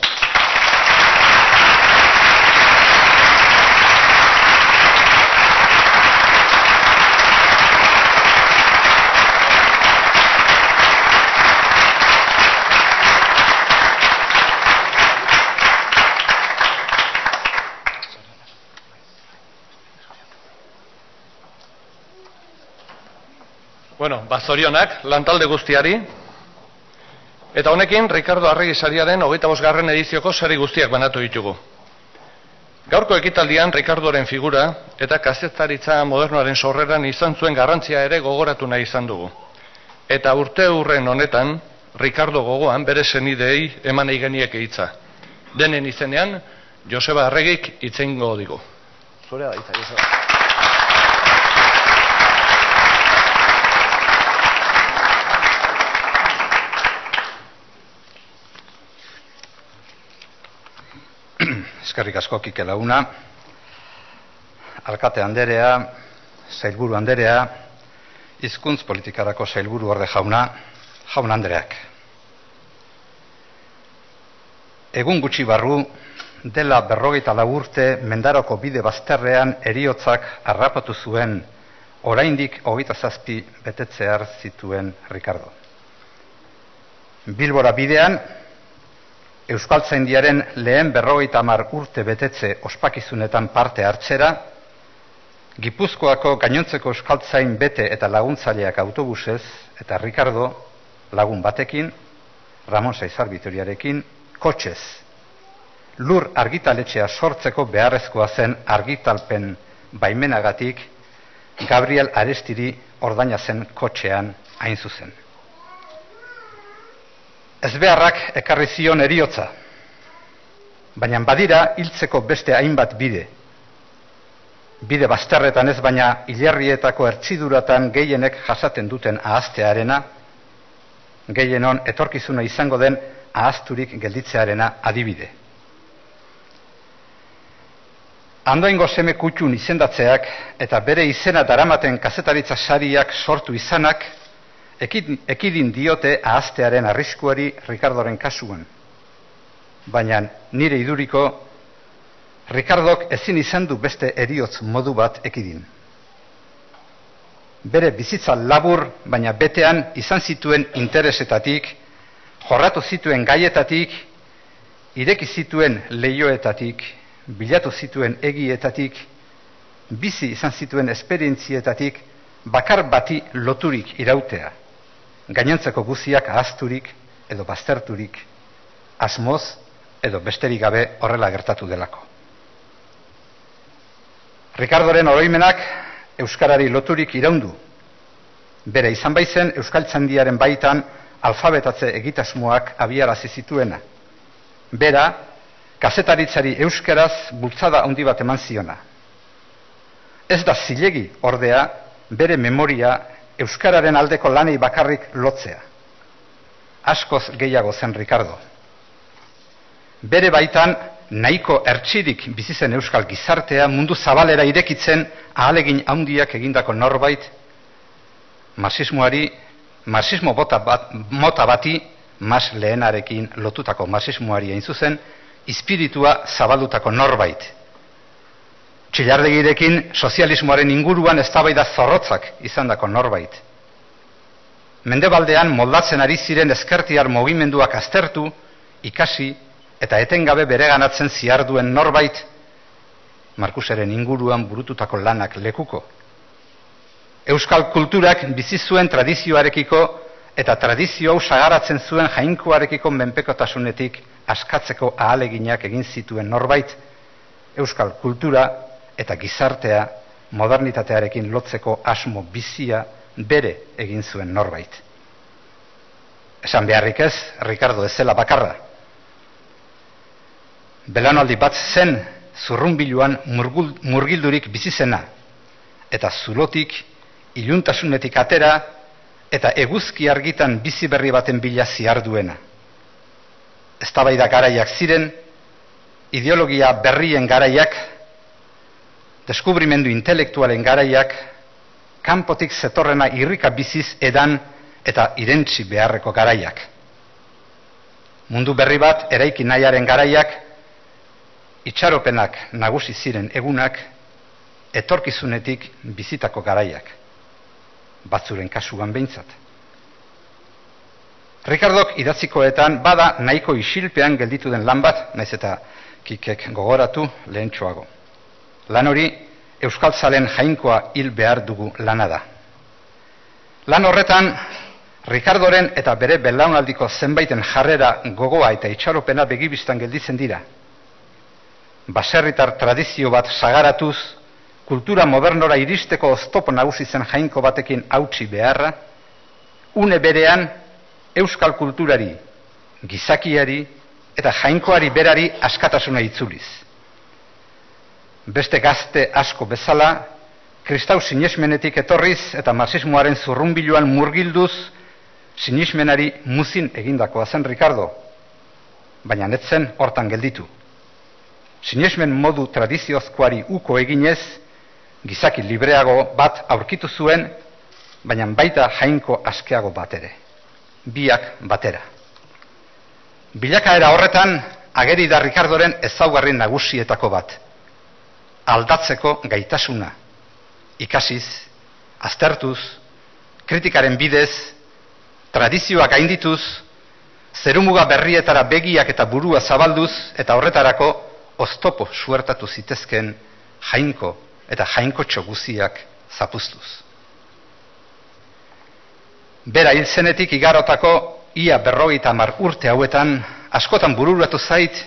Bueno, bazorionak, lantalde guztiari. Eta honekin, Ricardo Arregi sariaren hogeita bosgarren edizioko sari guztiak banatu ditugu. Gaurko ekitaldian Ricardoren figura eta kazetaritza modernoaren sorreran izan zuen garrantzia ere gogoratu nahi izan dugu. Eta urte hurren honetan, Ricardo gogoan bere senidei eman eigeniek hitza. Denen izenean, Joseba Arregik itzengo digu. Zurea da, Joseba. Eskerrik asko kike launa, alkate anderea, zailburu anderea, hizkuntz politikarako zailburu orde jauna, jaun andereak. Egun gutxi barru, dela berrogeita lagurte mendaroko bide bazterrean eriotzak harrapatu zuen oraindik hogeita zazpi betetzear zituen Ricardo. Bilbora bidean, Euskaltzaindiaren lehen berrogeita hamar urte betetze ospakizunetan parte hartzera, Gipuzkoako gainontzeko Euskaltzain bete eta laguntzaileak autobusez eta Ricardo lagun batekin, Ramon Saizar Vitoriarekin, kotxez. Lur argitaletxea sortzeko beharrezkoa zen argitalpen baimenagatik Gabriel Arestiri ordaina zen kotxean hain zuzen ezbeharrak ekarri zion eriotza, baina badira hiltzeko beste hainbat bide. bide bazterretan ez baina hilerrietako ertziduratan gehienek jasaten duten ahaztearena, gehienon etorkizuna izango den ahazturik gelditzearena adibide. Andoingo seme kutxun izendatzeak eta bere izena daramaten kazetaritza sariak sortu izanak ekidin, ekidin diote ahaztearen arriskuari Ricardoren kasuan. Baina nire iduriko Ricardok ezin izan du beste eriotz modu bat ekidin. Bere bizitza labur, baina betean izan zituen interesetatik, jorratu zituen gaietatik, ireki zituen leioetatik, bilatu zituen egietatik, bizi izan zituen esperientzietatik, bakar bati loturik irautea, gainontzeko guziak ahazturik edo bazterturik, asmoz edo besterik gabe horrela gertatu delako. Ricardoren oroimenak Euskarari loturik iraundu. Bere izan baizen Euskaltzandiaren baitan alfabetatze egitasmoak abiarazi zituena. Bera, kazetaritzari Euskaraz bultzada handi bat eman ziona. Ez da zilegi ordea bere memoria Euskararen aldeko lanei bakarrik lotzea. Askoz gehiago zen Ricardo. Bere baitan nahiko ertsirik bizi zen euskal gizartea mundu zabalera irekitzen ahalegin handiak egindako norbait marxismoari marxismo bota bat, mota bati mas lehenarekin lotutako marxismoari hain zuzen espiritua zabaldutako norbait txillardegirekin sozialismoaren inguruan eztabaida zorrotzak izandako norbait mendebaldean moldatzen ari ziren ezkertiar mugimenduak aztertu ikasi eta etengabe bereganatzen ziarduen norbait Markuseren inguruan burututako lanak lekuko. Euskal kulturak bizi zuen tradizioarekiko eta tradizio hau sagaratzen zuen jainkoarekiko menpekotasunetik askatzeko ahaleginak egin zituen norbait Euskal kultura eta gizartea modernitatearekin lotzeko asmo bizia bere egin zuen norbait. Esan beharrik ez, Ricardo ez zela bakarra, belanaldi bat zen zurrunbiluan murgildurik bizi zena eta zulotik iluntasunetik atera eta eguzki argitan bizi berri baten bila ziarduena. Eztabaida garaiak ziren, ideologia berrien garaiak, deskubrimendu intelektualen garaiak, kanpotik zetorrena irrika biziz edan eta irentzi beharreko garaiak. Mundu berri bat eraiki nahiaren garaiak, itxaropenak nagusi ziren egunak etorkizunetik bizitako garaiak batzuren kasuan behintzat. Ricardok idatzikoetan bada nahiko isilpean gelditu den lan bat, naiz eta kikek gogoratu lehentxoago. Lan hori Euskal Zalen jainkoa hil behar dugu lana da. Lan horretan, Ricardoren eta bere belaunaldiko zenbaiten jarrera gogoa eta itxaropena begibistan gelditzen dira, baserritar tradizio bat sagaratuz, kultura modernora iristeko oztopo nagusi zen jainko batekin hautsi beharra, une berean euskal kulturari, gizakiari eta jainkoari berari askatasuna itzuliz. Beste gazte asko bezala, kristau sinesmenetik etorriz eta marxismoaren zurrunbiluan murgilduz, sinesmenari muzin egindakoa zen Ricardo, baina netzen hortan gelditu sinesmen modu tradiziozkoari uko eginez, gizaki libreago bat aurkitu zuen, baina baita jainko askeago bat ere. Biak batera. Bilakaera horretan, ageri da Ricardoren ezaugarri nagusietako bat. Aldatzeko gaitasuna. Ikasiz, aztertuz, kritikaren bidez, tradizioak gaindituz, zerumuga berrietara begiak eta burua zabalduz, eta horretarako oztopo suertatu zitezken jainko eta jainko txoguziak zapuztuz. Bera hil zenetik igarotako ia berrogeita mar urte hauetan askotan bururatu zait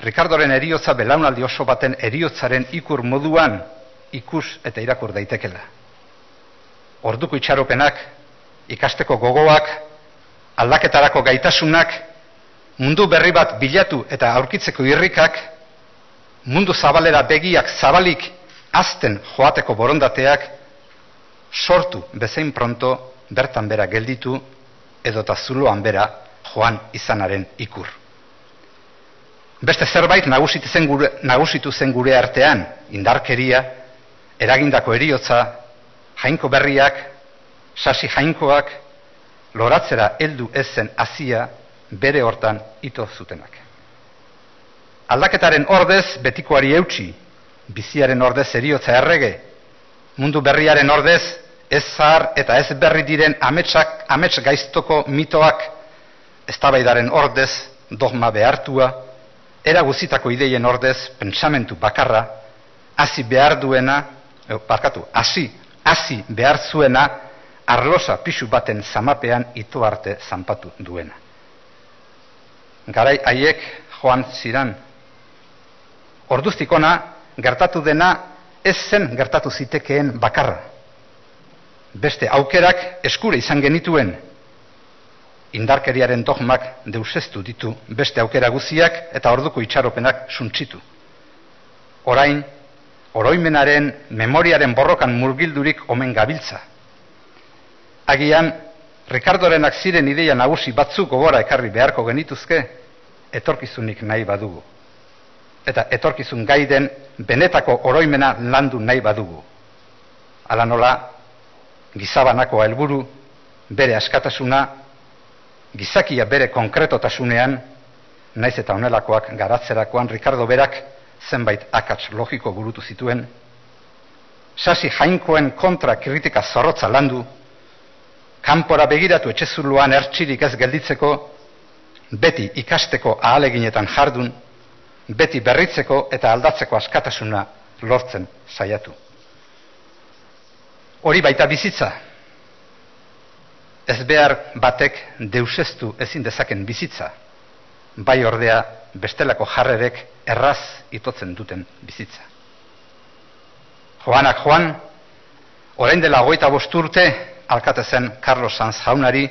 Ricardoren eriotza belaunaldi oso baten eriotzaren ikur moduan ikus eta irakur daitekela. Orduko itxaropenak, ikasteko gogoak, aldaketarako gaitasunak, mundu berri bat bilatu eta aurkitzeko irrikak, mundu zabalera begiak zabalik azten joateko borondateak sortu bezain pronto bertan bera gelditu edota zuloan bera joan izanaren ikur. Beste zerbait nagusitu zen gure, nagusitu zen gure artean, indarkeria, eragindako eriotza, jainko berriak, sasi jainkoak, loratzera heldu ezen hasia bere hortan ito zutenak. Aldaketaren ordez betikoari eutxi, biziaren ordez eriotza errege, mundu berriaren ordez ez zahar eta ez berri diren ametsak, amets gaiztoko mitoak, eztabaidaren ordez dogma behartua, era guzitako ideien ordez pentsamentu bakarra, hasi behar duena, parkatu, hasi, hasi behar zuena, arlosa pixu baten zamapean ito arte zanpatu duena. Garai haiek joan ziran. Orduztikona, gertatu dena ez zen gertatu zitekeen bakarra. Beste aukerak eskure izan genituen, indarkeriaren dogmak deusestu ditu beste aukera guziak eta orduko itxaropenak suntzitu. Orain, oroimenaren memoriaren borrokan murgildurik omen gabiltza. Agian, Ricardorenak ziren ideia nagusi batzuk gogora ekarri beharko genituzke, etorkizunik nahi badugu. Eta etorkizun gaiden benetako oroimena landu nahi badugu. Ala nola, gizabanako helburu, bere askatasuna, gizakia bere konkretotasunean, naiz eta onelakoak garatzerakoan Ricardo berak zenbait akats logiko burutu zituen, sasi jainkoen kontra kritika zorrotza landu, kanpora begiratu etxezuluan ertxirik ez gelditzeko, beti ikasteko ahaleginetan jardun, beti berritzeko eta aldatzeko askatasuna lortzen saiatu. Hori baita bizitza, ez batek deusestu ezin dezaken bizitza, bai ordea bestelako jarrerek erraz itotzen duten bizitza. Joanak joan, orain dela goita bosturte, alkate zen Carlos Sanz jaunari,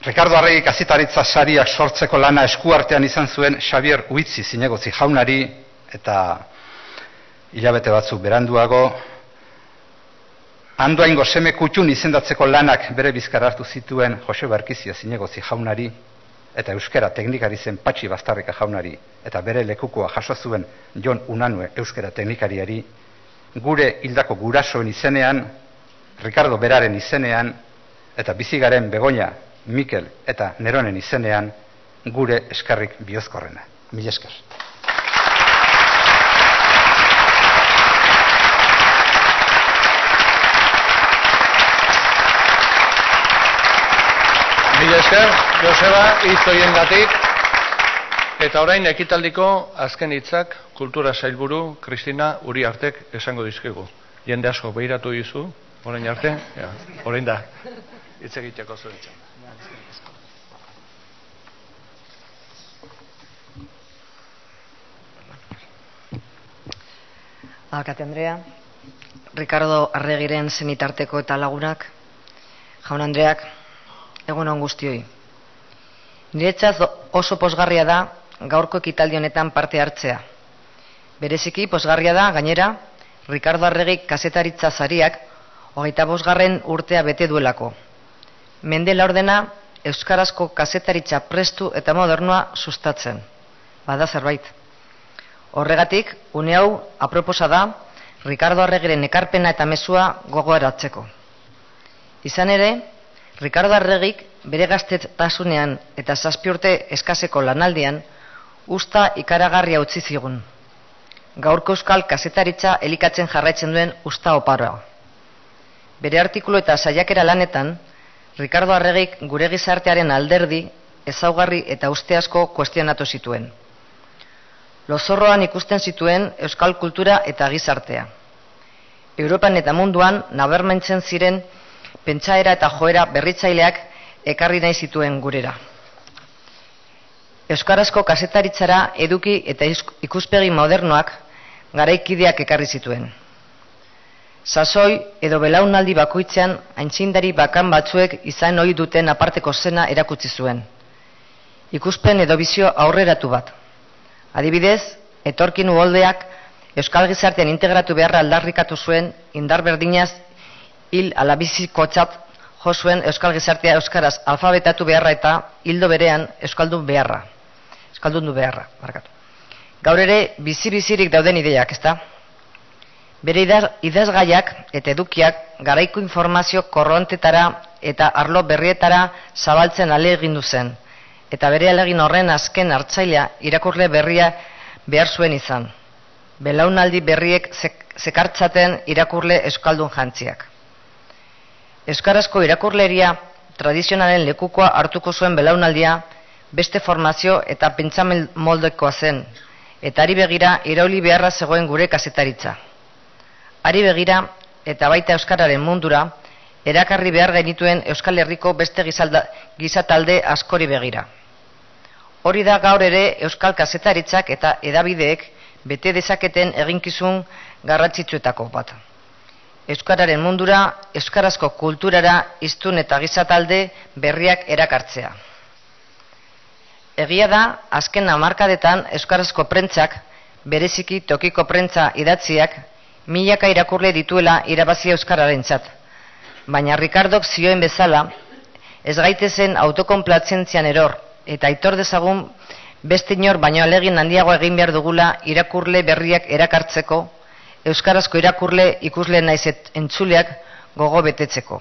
Ricardo Arregi kazitaritza sariak sortzeko lana eskuartean izan zuen Xavier Uitzi zinegotzi jaunari, eta hilabete batzuk beranduago, Andoaingo seme kutxun izendatzeko lanak bere bizkar hartu zituen Jose Barkizia zinegozi jaunari, eta euskera teknikari zen patxi bastarrika jaunari, eta bere lekukoa jaso zuen Jon Unanue euskera teknikariari, gure hildako gurasoen izenean, Ricardo Beraren izenean, eta bizigaren Begoña, Mikel eta Neronen izenean, gure eskarrik biozkorrena. Mil esker. Mila esker, Joseba, hitz horien gatik. Eta orain ekitaldiko azken hitzak kultura sailburu Kristina Uriartek esango dizkigu. Jende asko behiratu dizu, orain arte, ja, orain da, hitz egiteko zuen Alkate Andrea, Ricardo Arregiren zenitarteko eta lagunak, jaun Andreak, egun on guztioi. Niretzat oso posgarria da gaurko ekitaldi honetan parte hartzea. Bereziki posgarria da gainera Ricardo Arregi kazetaritza zariak hogeita bosgarren urtea bete duelako. Mende ordena Euskarazko kazetaritza prestu eta modernoa sustatzen. Bada zerbait. Horregatik, une hau aproposa da Ricardo Arregiren ekarpena eta mezua gogoaratzeko. Izan ere, Ricardo Arregik bere gaztetasunean eta zazpi urte eskaseko lanaldian usta ikaragarria utzi zigun. Gaurko euskal kazetaritza elikatzen jarraitzen duen usta oparoa. Bere artikulu eta saiakera lanetan, Ricardo Arregik gure gizartearen alderdi ezaugarri eta uste asko kuestionatu zituen. Lozorroan ikusten zituen euskal kultura eta gizartea. Europan eta munduan nabermentzen ziren pentsaera eta joera berritzaileak ekarri nahi zituen gurera. Euskarazko kasetaritzara eduki eta ikuspegi modernoak garaikideak ekarri zituen. Sasoi edo belaunaldi bakoitzean aintzindari bakan batzuek izan ohi duten aparteko zena erakutsi zuen. Ikuspen edo bizio aurreratu bat. Adibidez, etorkin uholdeak Euskal Gizartean integratu beharra aldarrikatu zuen indar berdinaz hil alabizikotzat jo zuen Euskal Gizartea Euskaraz alfabetatu beharra eta hildo berean Euskaldun beharra. Euskaldundu beharra, markatu. Gaur ere bizi-bizirik dauden ideiak, ezta? Bere idaz, idazgaiak eta edukiak garaiko informazio korrontetara eta arlo berrietara zabaltzen ale egin zen. Eta bere alegin horren azken hartzailea irakurle berria behar zuen izan. Belaunaldi berriek zekartzaten irakurle euskaldun jantziak. Euskarazko irakurleria tradizionalen lekukoa hartuko zuen belaunaldia beste formazio eta pentsamen moldekoa zen, eta ari begira irauli beharra zegoen gure kazetaritza. Ari begira eta baita Euskararen mundura, erakarri behar genituen Euskal Herriko beste gizalda, gizatalde askori begira. Hori da gaur ere Euskal kazetaritzak eta edabideek bete dezaketen eginkizun garratzitsuetako bat. Euskararen mundura, Euskarazko kulturara, iztun eta gizatalde berriak erakartzea. Egia da, azken hamarkadetan Euskarazko prentzak, bereziki tokiko prentza idatziak, milaka irakurle dituela irabazi Euskararen Baina Ricardok zioen bezala, ez gaitezen autokonplatzentzian eror, eta aitor dezagun beste inor baino alegin handiago egin behar dugula irakurle berriak erakartzeko, Euskarazko irakurle ikusle naizet entzuleak gogo betetzeko.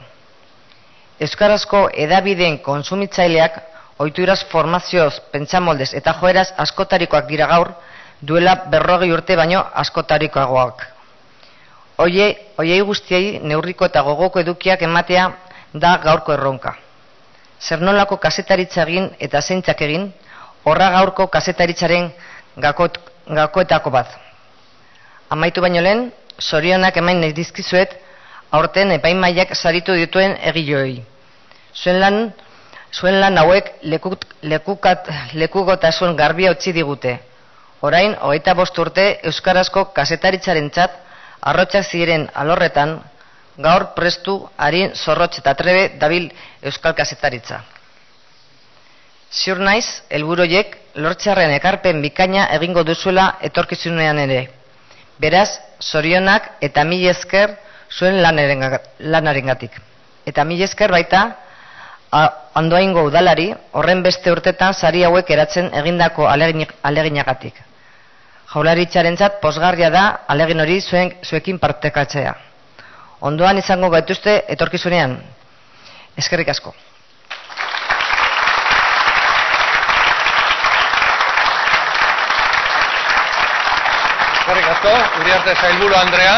Euskarazko edabideen konsumitzaileak oituraz formazioz, pentsamoldez eta joeraz askotarikoak dira gaur, duela berrogei urte baino askotarikoagoak. Oie, oiei guztiei neurriko eta gogoko edukiak ematea da gaurko erronka. Zer nolako kasetaritza egin eta zeintzak egin, horra gaurko kasetaritzaren gakot, gakoetako bat. Amaitu baino lehen, sorionak emain nahi dizkizuet, aurten epaimaiak saritu dituen egiloei. Zuen lan, zuen lan hauek lekuk, lekukat, lekukotasun garbia utzi digute. Orain, hogeita bost urte Euskarazko kasetaritzaren txat, arrotxak ziren alorretan, gaur prestu, harin, zorrotx eta trebe dabil Euskal kasetaritza. Ziur naiz, elburoiek lortxarren ekarpen bikaina egingo duzuela etorkizunean ere. Beraz, zorionak eta mil esker zuen lanarengatik. Eta mil esker baita, andoaingo udalari horren beste urtetan sari hauek eratzen egindako aleginagatik. Jaularitzarentzat posgarria da alegin hori zuen zuekin partekatzea. Ondoan izango gaituzte etorkizunean. Eskerrik asko. Eskerrik asko, Uriarte Zailburu Andrea.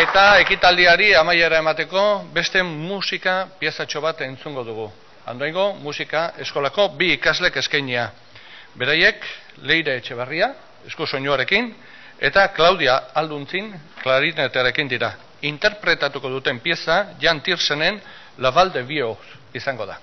Eta ekitaldiari amaiera emateko beste musika piezatxo bat entzungo dugu. Andoingo musika eskolako bi ikaslek eskainia. Beraiek Leire Etxebarria, esku soinuarekin, eta Claudia Alduntzin, klarinetarekin dira. Interpretatuko duten pieza Jan Tirsenen Laval de Bio izango da.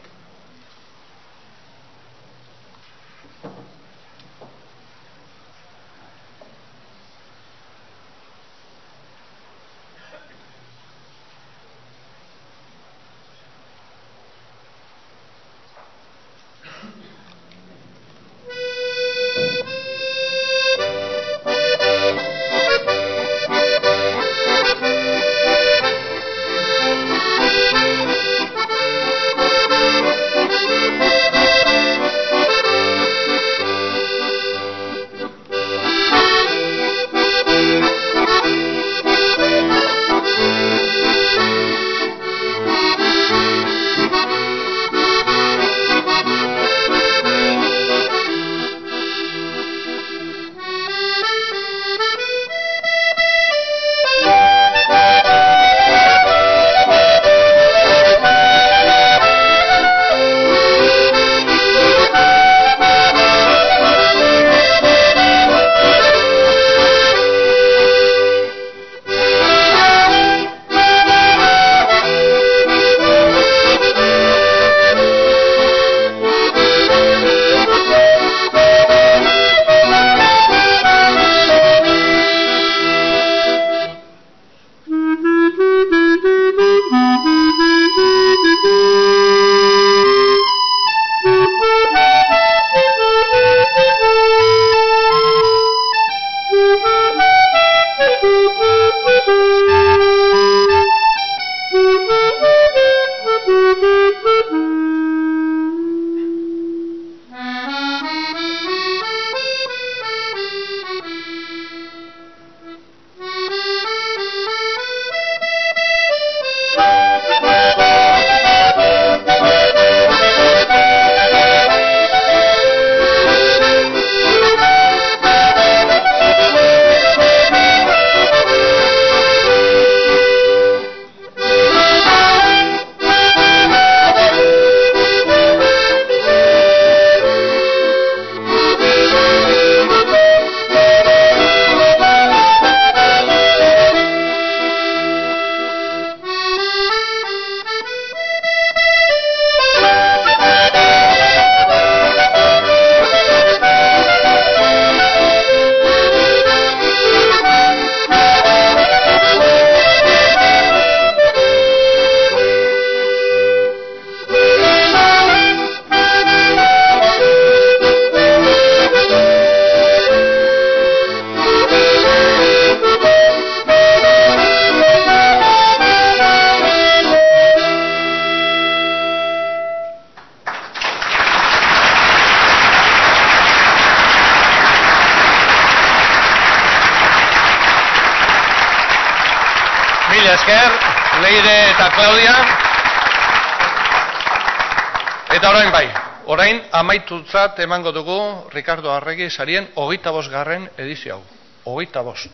Amaitutzat emango dugu Ricardo Arregi sarien hogeita bost garren edizio hau. Hogeita bost.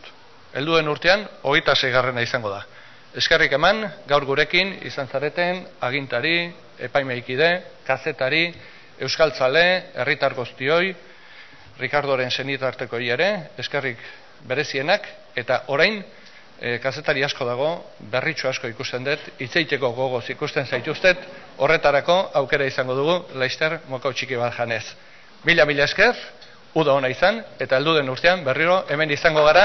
Helduen urtean, hogeita garrena izango da. Eskerrik eman, gaur gurekin izan zareten agintari, epaimeikide, kazetari, euskaltzale, herritar guztioi, Ricardoren senitarteko ere, eskerrik berezienak, eta orain, e, kazetari asko dago, berritxo asko ikusten dut, itzeiteko gogoz ikusten zaituztet, horretarako aukera izango dugu, laizter moko txiki bat janez. Mila, mila esker, uda ona izan, eta heldu den urtean, berriro, hemen izango gara,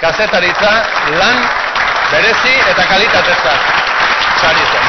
kazetaritza lan berezi eta kalitatezak. Sari zen.